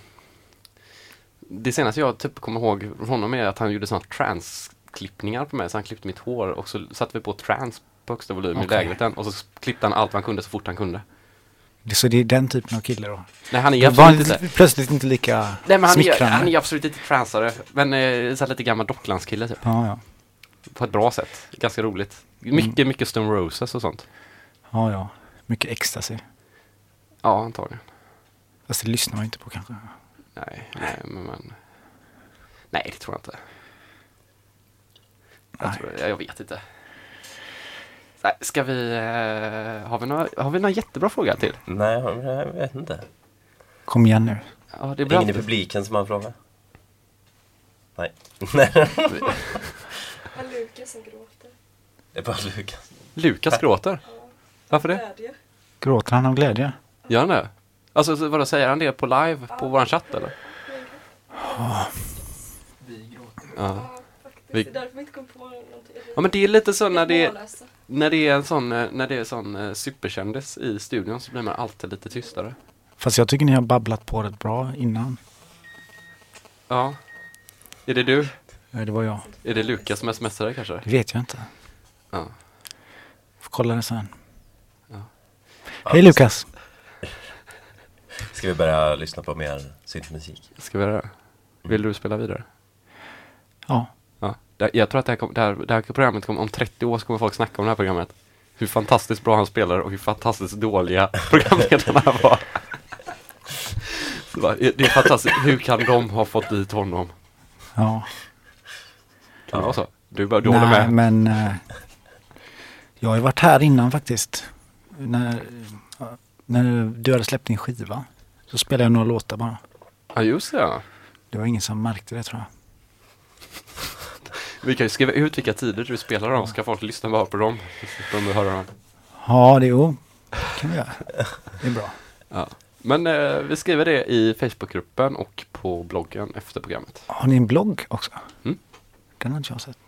B: Det senaste jag typ kommer ihåg från honom är att han gjorde sådana transklippningar på mig. Så han klippte mitt hår och så satte vi på trans på högsta volym i
C: Okej.
B: lägenheten och så klippte han allt han kunde så fort han kunde.
C: Så det är den typen av kille då?
B: Nej han är
C: var
B: absolut inte
C: plötsligt inte lika
B: Nej men han är, han är absolut inte transare. Men eh, så lite gammal docklandskille typ.
C: Ja, ja.
B: På ett bra sätt. Ganska roligt. Mycket, mycket Stone Roses och sånt.
C: Ja, ja. Mycket ecstasy.
B: Ja antagligen.
C: Fast det lyssnar man inte på kanske.
B: Nej, nej men, men Nej det tror jag inte. Jag, tror, jag vet inte. Ska vi, eh, har vi några, har vi några jättebra frågor till?
A: Nej, jag vet inte.
C: Kom igen nu.
B: Ja, det är
A: Ingen
B: bra.
A: i publiken som har en fråga? Nej. (laughs) Nej.
J: Ja, Lukas som gråter.
A: Det är bara Lukas.
B: Lukas gråter. Varför det?
J: Glädje.
C: Gråter han av glädje?
B: Gör han det? Alltså så vadå, säger han det på live på våran chatt eller? Ja.
J: Ja, faktiskt.
B: Vi-
J: Det är därför vi inte kom på någonting.
B: ja men det är lite så när det är,
J: Mållösa.
B: När det är en sån, eh, när det är sån eh, superkändis i studion så blir man alltid lite tystare.
C: Fast jag tycker ni har babblat på rätt bra innan.
B: Ja. Är det du?
C: Ja, det var jag.
B: Är det Lukas som smsar dig kanske?
C: Det vet jag inte.
B: Ja.
C: Får kolla det sen.
B: Ja.
C: Hej Lukas!
A: Ska vi börja lyssna på mer syntmusik?
B: Ska vi göra det? Vill du spela vidare?
C: Ja.
B: Det- Jag tror att det här, kom, det här, det här programmet kommer, om 30 år så kommer folk snacka om det här programmet. Hur fantastiskt bra han spelar och hur fantastiskt dåliga (laughs) programledarna var. Bara, Det är fantastiskt. Hur kan de ha fått dit honom?
C: Ja.
B: Kan det vara så? Du, du håller
C: Nej,
B: med?
C: men eh, jag har ju varit här innan faktiskt. När, när du hade släppt din skiva så spelade jag några låtar bara.
B: Ja, just det. ja.
C: Det var ingen som märkte det tror jag.
B: Vi kan ju skriva ut vilka tider du spelar dem, ska folk lyssna bara på dem. De höra dem.
C: Ja, det jo, kan vi göra. Det är bra.
B: Ja. Men eh, vi skriver det i Facebookgruppen och på bloggen efter programmet.
C: Har ni en blogg också?
B: Mm.
C: Den har inte jag sett.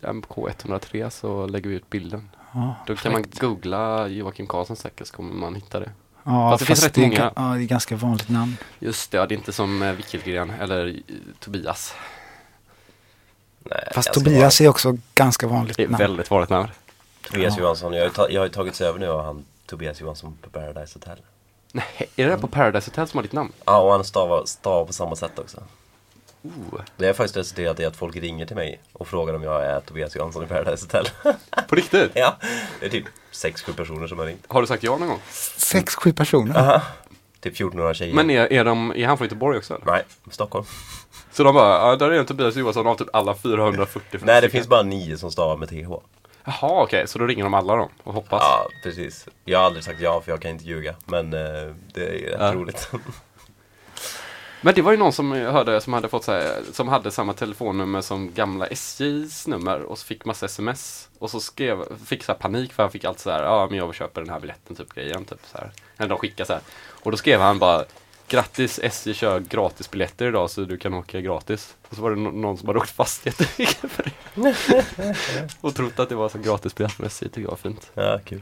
B: MK103 så lägger vi ut bilden.
C: Ja,
B: Då kan man googla Joakim Karlsson säkert så kommer man hitta det.
C: Ja,
B: Fast det finns rätt många.
C: ga- Ja, det är ganska vanligt namn.
B: Just det, ja, det är inte som eh, Wickelgren eller eh, Tobias.
A: Nej,
C: Fast Tobias är också ganska vanligt namn.
B: väldigt vanligt namn.
A: Tobias
C: Ja.
A: Johansson, jag har, ju ta, jag har ju tagit sig över nu och han Tobias Johansson på Paradise Hotel.
B: Nej, är det där på Paradise Hotel som har ditt namn?
A: Ja, och han stavar, stavar på samma sätt också.
B: Oh.
A: Det har faktiskt resulterat i att folk ringer till mig och frågar om jag är Tobias Johansson i Paradise Hotel.
B: På riktigt? (laughs)
A: ja, det är typ 6-7 personer som har ringt.
B: Har du sagt ja någon gång?
C: Sex, sju personer.
A: Aha. Typ 1400 tjejer.
B: Men är, är, de, är han från Göteborg också? Eller?
A: Nej, Stockholm.
B: Så de bara, ja, där är en Tobias Johansson av typ alla 440
A: Nej, det finns bara nio som stavar med TH.
B: Jaha, okej. Så då ringer de alla då och hoppas?
A: Ja, precis. Jag har aldrig sagt ja för jag kan inte ljuga. Men eh, det är rätt
B: Ja.
A: roligt. (laughs)
B: Men det var ju någon som jag hörde som hade fått så här, som hade samma telefonnummer som gamla SJs nummer och så fick massa sms. Och så skrev, fick så panik för han fick allt så här, ja men jag köper den här biljetten typ grejen typ så här. Eller de skickade så här. Och då skrev han bara Grattis SJ kör gratis biljetter idag så du kan åka gratis. Och så var det nå- någon som hade åkt fast jättemycket för (laughs) det. och trott att det var så gratis biljett från SJ, tycker jag var fint.
A: Ja, kul.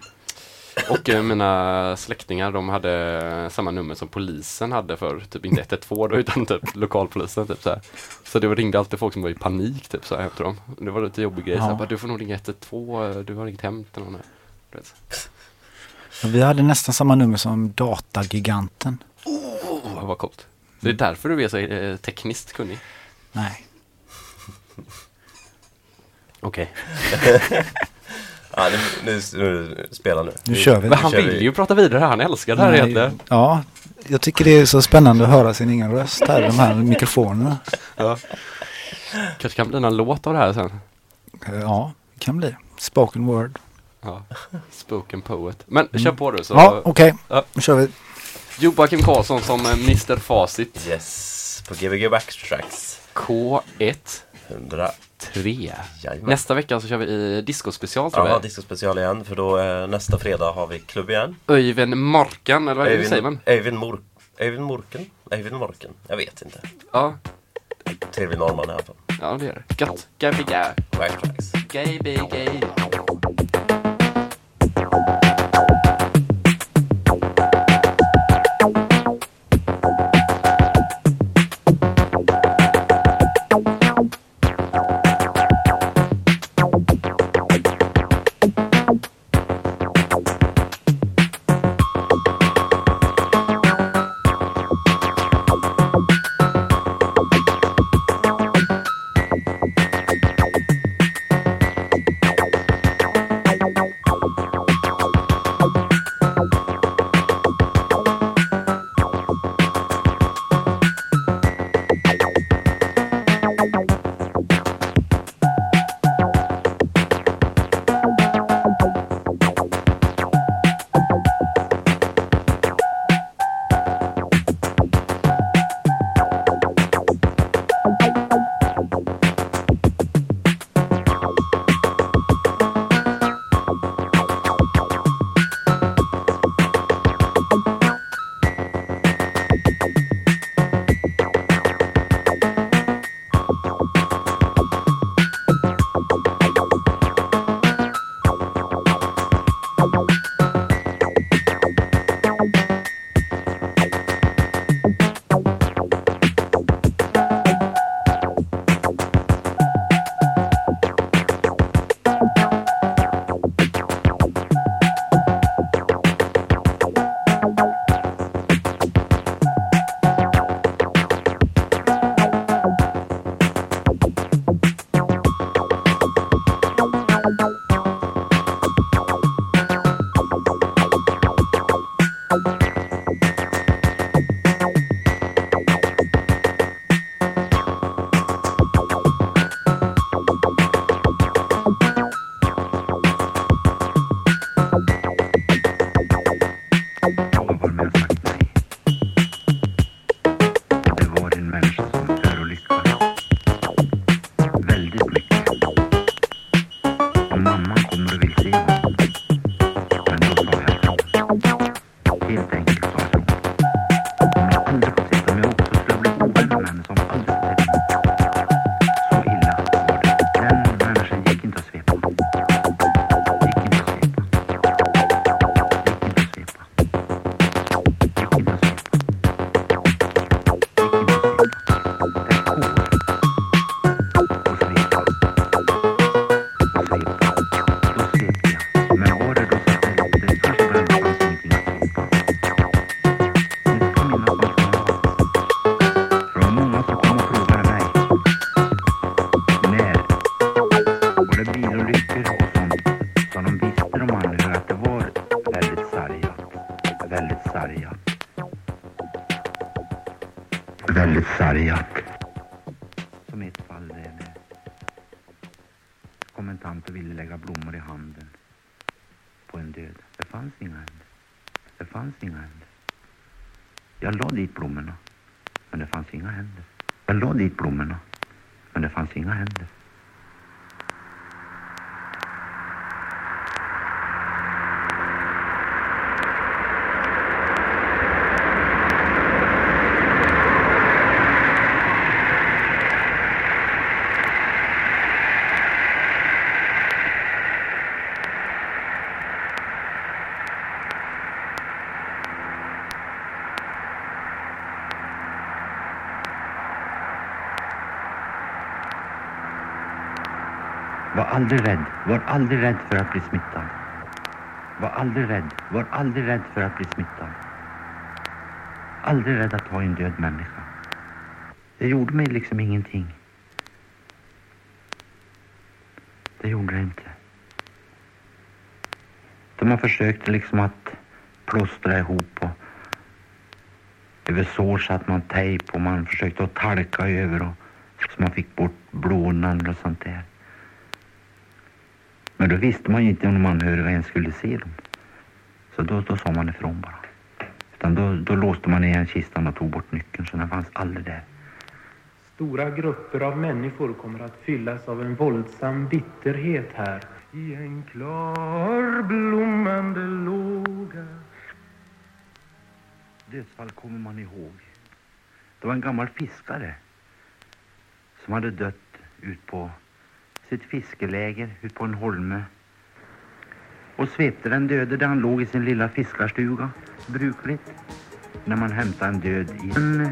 B: Och eh, mina släktingar de hade samma nummer som polisen hade för typ inte 112 då utan typ lokalpolisen typ så här. Så det ringde alltid folk som var i panik typ så här hem till dem. Det var lite jobbig grej. Så här,
C: Ja.
B: bara, du får nog ringa 112, du har ringt hem till någon. här."
C: Vi hade nästan samma nummer som datagiganten.
B: Oh, vad coolt. Det är därför du är så eh, tekniskt kunnig.
C: Nej. (laughs)
B: Okej. (laughs)
A: ja, nu, nu, nu, spela nu.
C: Nu kör vi.
B: Men han
A: kör
B: vill ju prata vidare, han älskar det här
C: Nej,
B: egentligen.
C: Ja, jag tycker det är så spännande att höra sin egen röst här de här mikrofonerna. (laughs)
B: Ja. Kanske kan bli någon låt av det här sen.
C: Ja, det kan bli. Spoken word.
B: Ja. Spoken poet. Men kör på du så.
C: Ja, okej.
B: Ja.
C: Nu kör vi.
B: Joakim Karlsson som eh, Mr Facit.
A: Yes, på Gbg Backtracks.
B: K1
A: 100.
B: 3.
A: Jajamän.
B: Nästa vecka så kör vi i discospecial tror
A: Ja,
B: jag.
A: disco special igen. För då eh, nästa fredag har vi klubb igen.
B: Öyvind Morkan, eller vad hur säger man?
A: Eivind Mor... Eivind Morken? Eivind Morken? Jag vet inte.
B: Ja,
A: Trevlig norrman i alla fall.
B: ja det är det. Gött. Gabiga.
A: Backtracks.
B: Gay, gay,
D: aldrig
K: rädd. Var aldrig rädd för att bli smittad. Var aldrig rädd. Var aldrig rädd för att bli smittad. Aldrig rädd att ta en död människa. Det gjorde mig liksom ingenting. Det gjorde det inte. De har försökt liksom att plåstra ihop och över sår satte man tejp och man försökte att talka över och så man fick bort blånand och sånt där. Men då visste man ju inte om de anhöriga ens skulle se dem. Så då, då sa man ifrån bara. Utan då, då låste man igen kistan och tog bort nyckeln så den fanns aldrig där.
L: Stora grupper av människor kommer att fyllas av en våldsam bitterhet här. I en klar blommande låga.
K: Dödsfall kommer man ihåg. Det var en gammal fiskare som hade dött ut på sitt fiskeläger ut på en holme och svepte den döde där han låg i sin lilla fiskarstuga, brukligt. När man hämtade en död i Sen eh,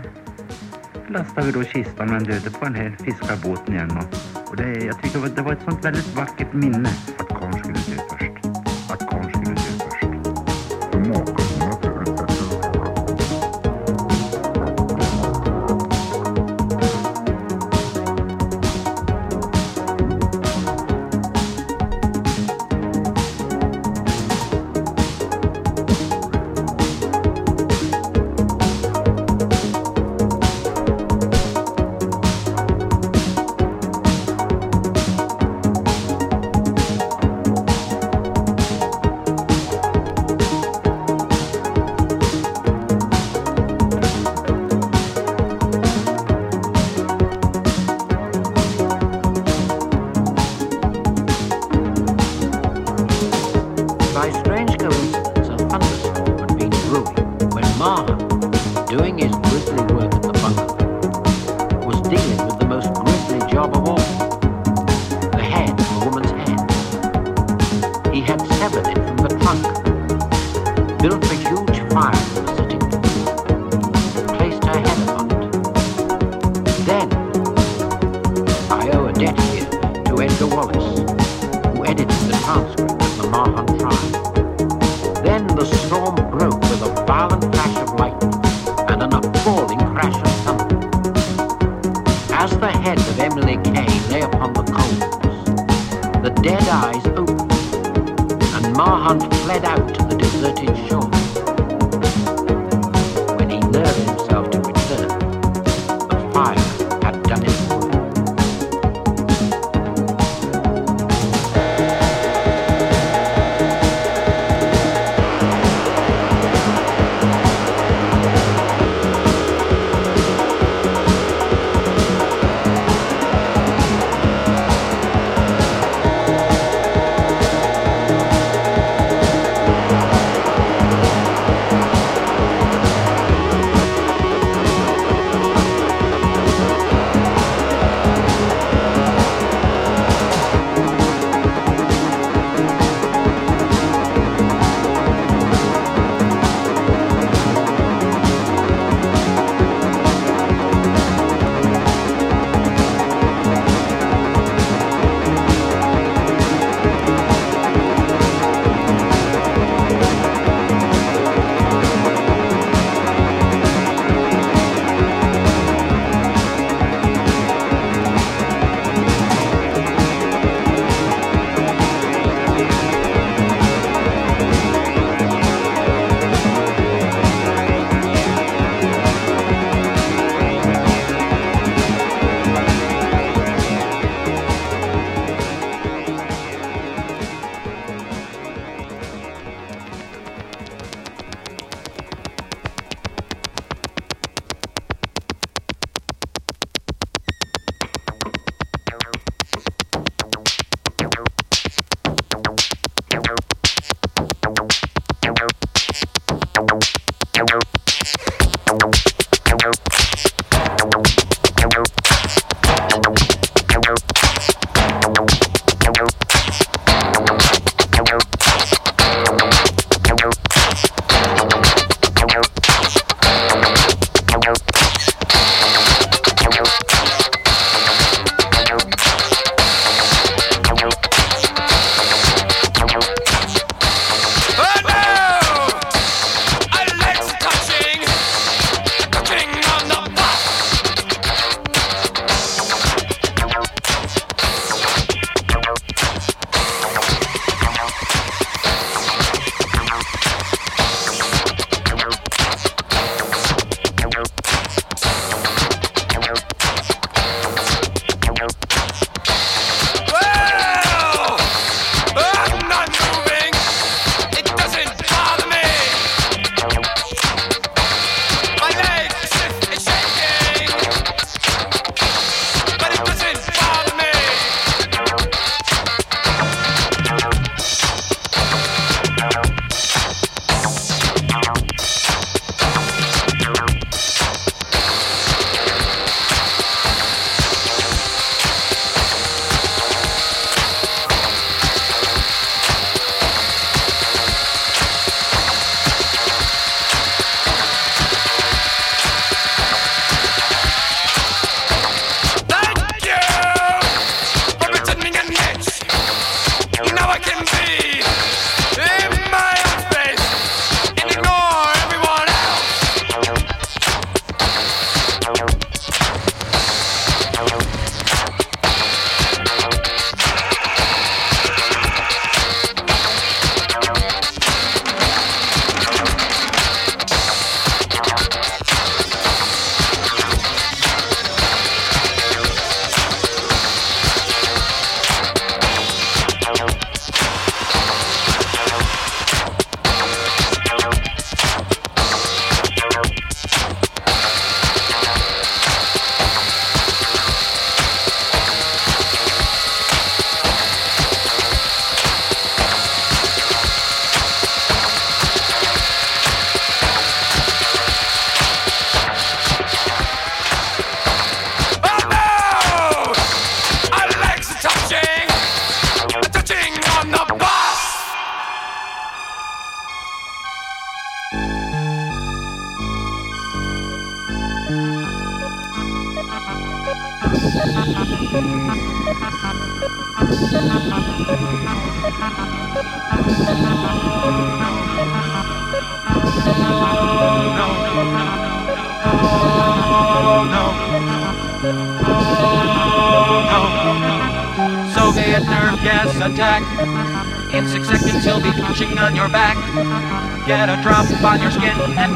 K: lastade vi då kistan med den döde på den här fiskarbåten igen. Och, och det, jag tyckte det var, det var ett sånt väldigt vackert minne att karln skulle dö först.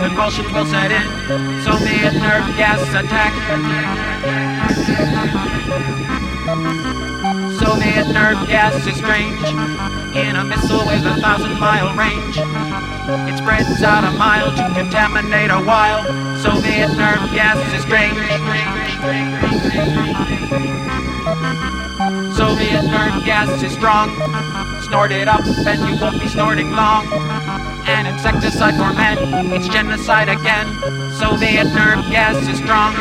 M: Convulsions will set in. Soviet nerve gas attack. Soviet nerve gas is strange. In a missile with a thousand mile range. It spreads out a mile to contaminate a while. Soviet nerve gas is strange. Soviet nerve gas is strong. Snort it up and you won't be snorting long. An insecticide for men, it's genocide again. Soviet nerve gas is strong.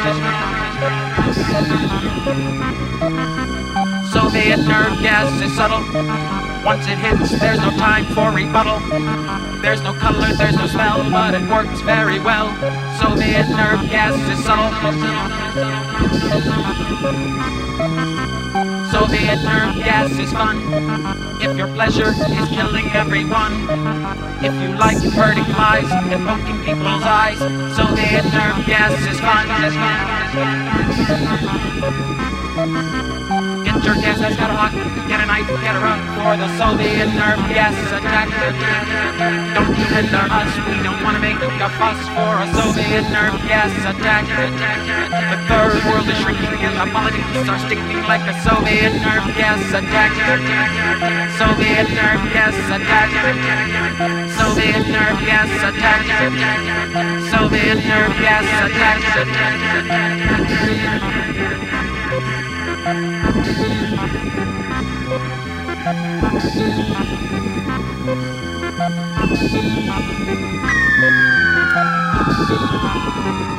M: Soviet nerve gas is subtle. Once it hits, there's no time for rebuttal. There's no color, there's no smell, but it works very well. Soviet nerve gas is subtle. Soviet nerve gas is fun. If your pleasure is killing everyone. If you like hurting flies and poking people's eyes. Soviet nerve gas is fun. Get your gas mask out of hot. Get a knife, get a rug for the Soviet nerve gas attack. Don't hinder us. We don't want to make a fuss for a Soviet nerve gas attack. The third world is shrinking and the politics are sticking like a Soviet nerve gas attack. Soviet nerve gas attack. Soviet nerve gas attack. Soviet nerve
N: Thank you.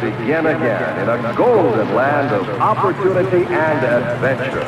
N: Begin again in a golden land of opportunity and adventure.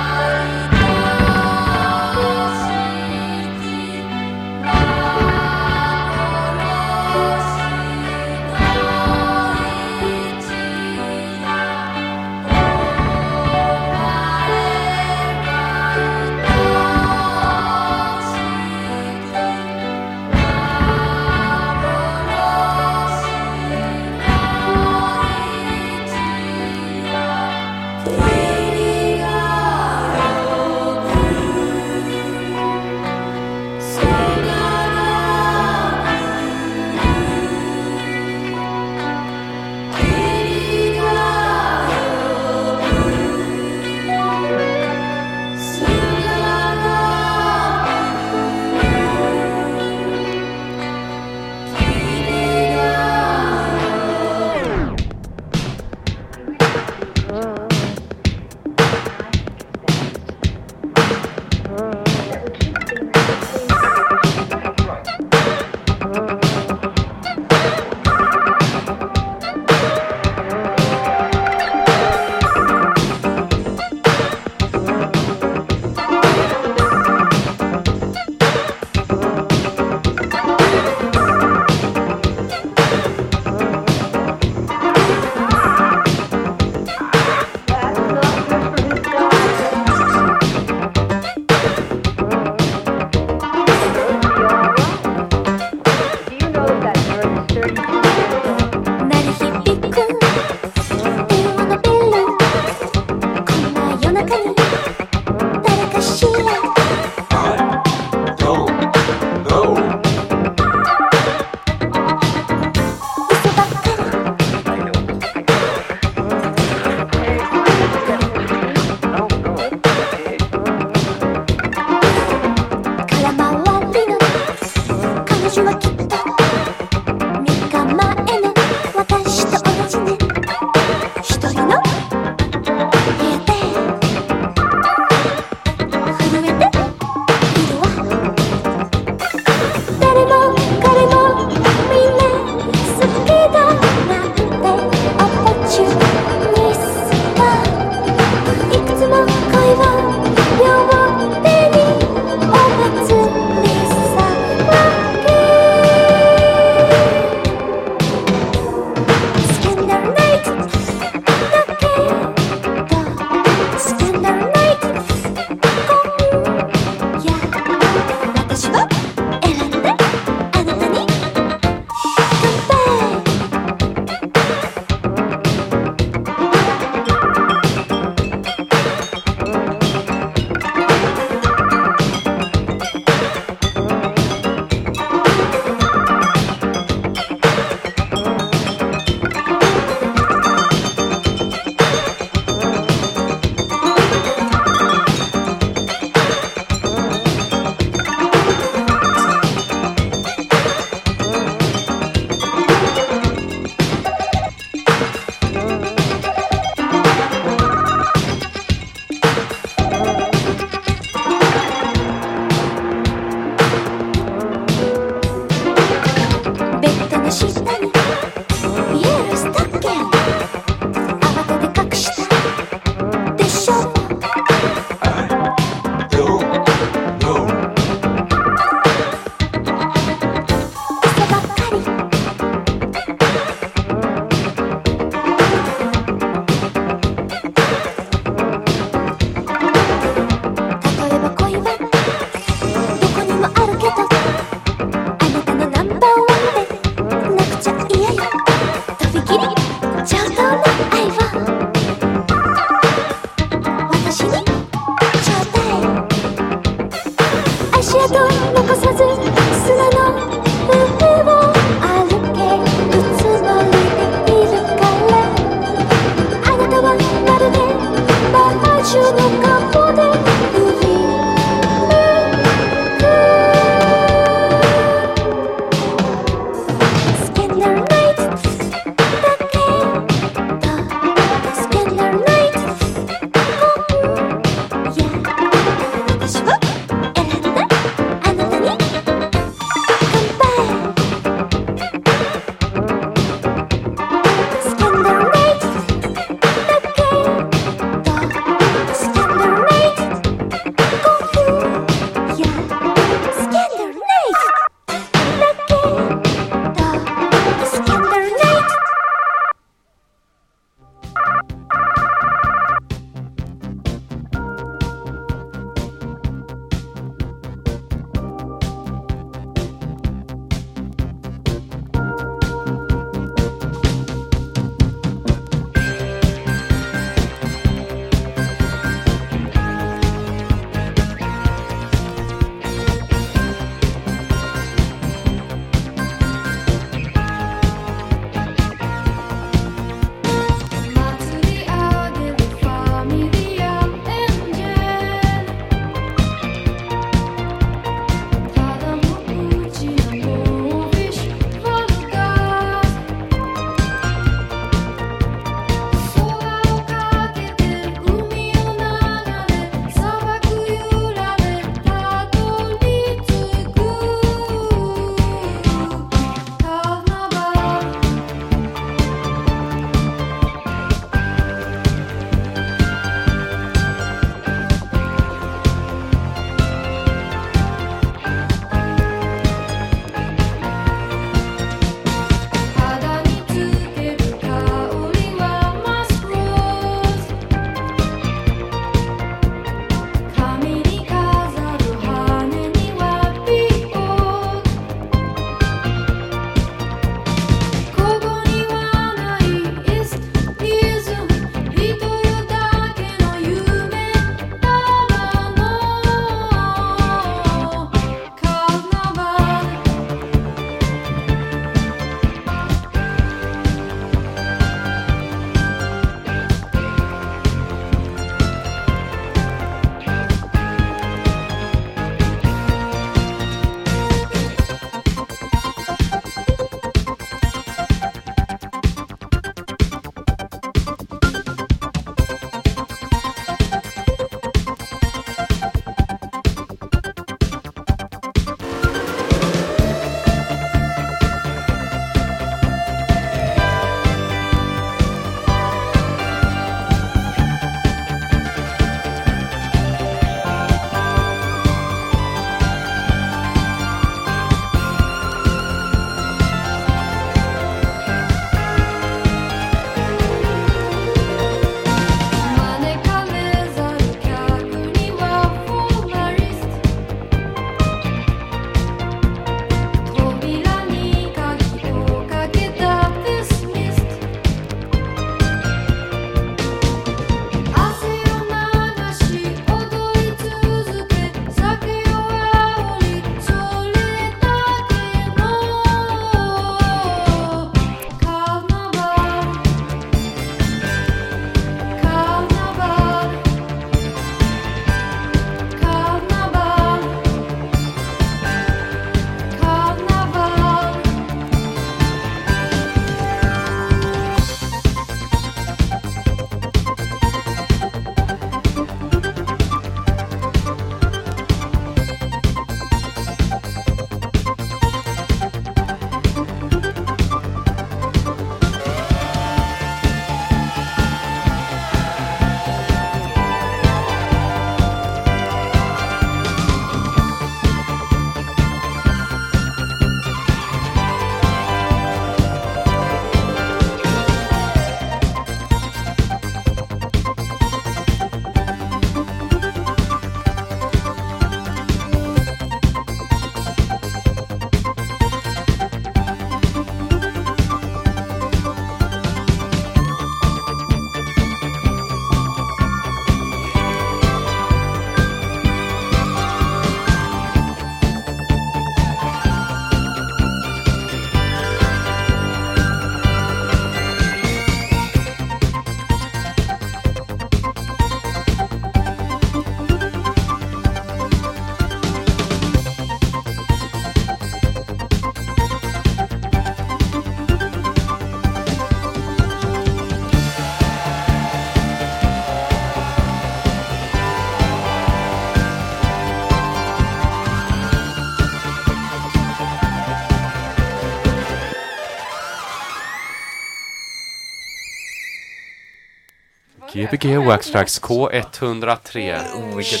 B: Gbg Waxtrax K103.
A: Oh, vilket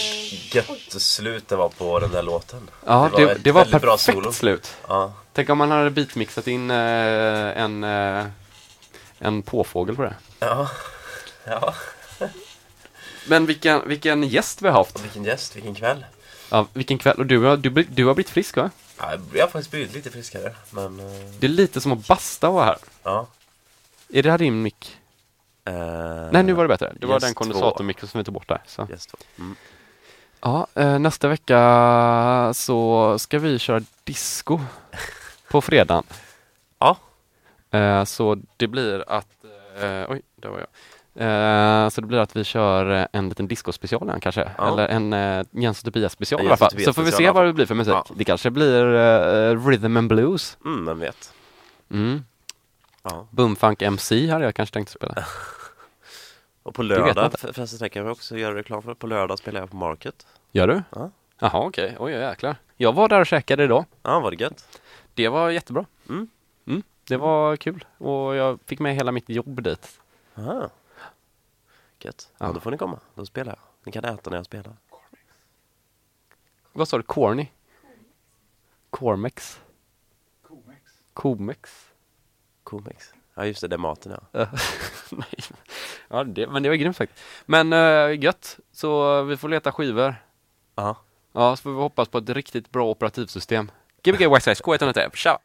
A: gött slut det var på den där låten.
B: Ja,
A: var
B: det, det var perfekt
A: solo.
B: slut.
A: Ja.
B: Tänk om man hade beatmixat in eh, en, eh, en påfågel på det.
A: Ja. Ja.
B: Men vilken, vilken gäst vi har haft.
A: Vilken gäst, vilken kväll.
B: Ja, vilken kväll. Och du, har- du, du har blivit frisk va?
A: Ja, jag har faktiskt blivit lite friskare, men... eh,
B: Det är lite som att basta vara här.
A: Ja.
B: Är det här din mick?
A: Eh,
B: Nej, nu var det bättre. Det var
A: gäst
B: den
A: två.
B: kondensatormicken som vi tog bort där. Så.
A: Två. Mm.
B: Ja, eh, nästa vecka så ska vi köra disco (laughs) på fredagen.
A: Ja.
B: Eh, så det blir att, oj, där var jag. Så det blir att vi kör en liten disco-special kanske.
A: Ja.
B: Eller en Jens och Tobias-special
A: En
B: i alla fall. Så får vi se vad det blir för musik.
A: Ja.
B: Det kanske blir eh, rhythm and blues.
A: Mm, vem vet.
B: Mm.
A: Ja.
B: Bumfunk MC hade jag kanske tänkt spela. (laughs)
A: Och på lördag, förresten tänker jag också göra reklam för. På lördag spelar jag på Market.
B: Gör du?
A: Ja.
B: Jaha, okej. Oj, oj, jäklar. Jag var där och käkade idag.
A: Ja, var det gött?
B: Det var jättebra.
A: Mm.
B: Mm, det var kul och jag fick med hela mitt jobb dit.
A: Aha. Gött. Ja.
B: Ja.
A: då får ni komma. Då spelar jag. Ni kan äta när jag spelar.
B: Vad sa du? Corny? Cormex? Comex?
A: Comex. Ja, just det. Det är maten ja. (laughs)
B: Eh. Ja, det, men det var grymt faktiskt. Men uh, gött. Så vi får leta skivor.
A: Ja.
B: Ja, så får vi hoppas på ett riktigt bra operativsystem. Gbg White Size K103. Tja!